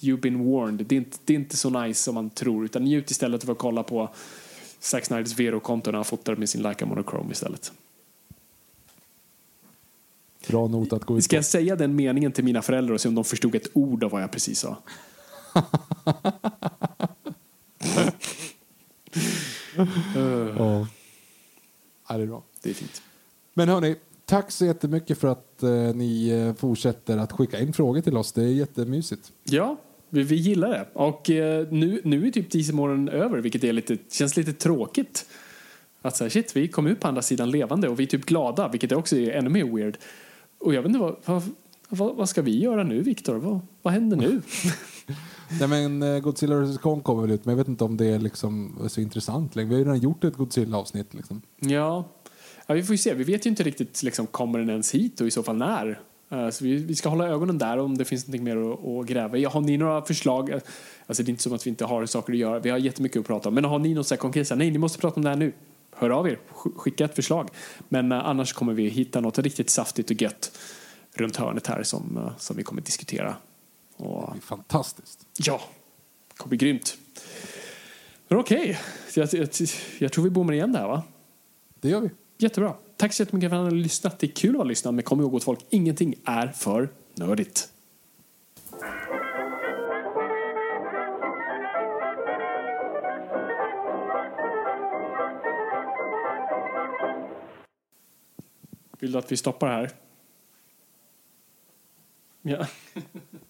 you've been warned. Det är, inte, det är inte så nice som man tror. Utan njut istället av att kolla på Zack Snyders Vero-konto när han fotar med sin Leica Monochrome istället. Bra not att gå ut Ska jag säga den meningen till mina föräldrar och se om de förstod ett ord av vad jag precis sa? Ja. Ja, det är bra. Det är fint. Men hörni, tack så jättemycket för att eh, ni eh, fortsätter att skicka in frågor till oss. Det är jättemysigt. Ja, vi, vi gillar det. Och eh, nu, nu är typ Dieselmålen över, vilket är lite, känns lite tråkigt. Att säga shit, vi kom ut på andra sidan levande och vi är typ glada, vilket också är ännu mer weird. Och jag vet inte, vad, vad, vad, vad ska vi göra nu, Viktor? Vad, vad händer nu? Nej, men eh, Godzilla vs Kong kommer väl ut, men jag vet inte om det är liksom så intressant längre. Vi har ju redan gjort ett Godzilla-avsnitt. Liksom. ja. ja, vi får ju se. Vi vet ju inte riktigt, liksom, kommer den ens hit och i så fall när? Eh, Så vi, vi ska hålla ögonen där om det finns något mer att, att gräva i. Har ni några förslag? Alltså det är inte som att vi inte har saker att göra. Vi har jättemycket att prata om. Men har ni något så här konkret, så här, nej ni måste prata om det här nu. Hör av er, Sk- skicka ett förslag. Men eh, annars kommer vi hitta något riktigt saftigt och gött runt hörnet här som, eh, som vi kommer diskutera. Och, Det är fantastiskt. ja, det kommer bli grymt. Men okej, Så jag, jag, jag tror vi bommar igen där va? Det gör vi. Jättebra. Tack så jättemycket för att ni har lyssnat. Det är kul att vara lyssnad, men kom ihåg att folk, ingenting är för nördigt. Vill du att vi stoppar här? Ja.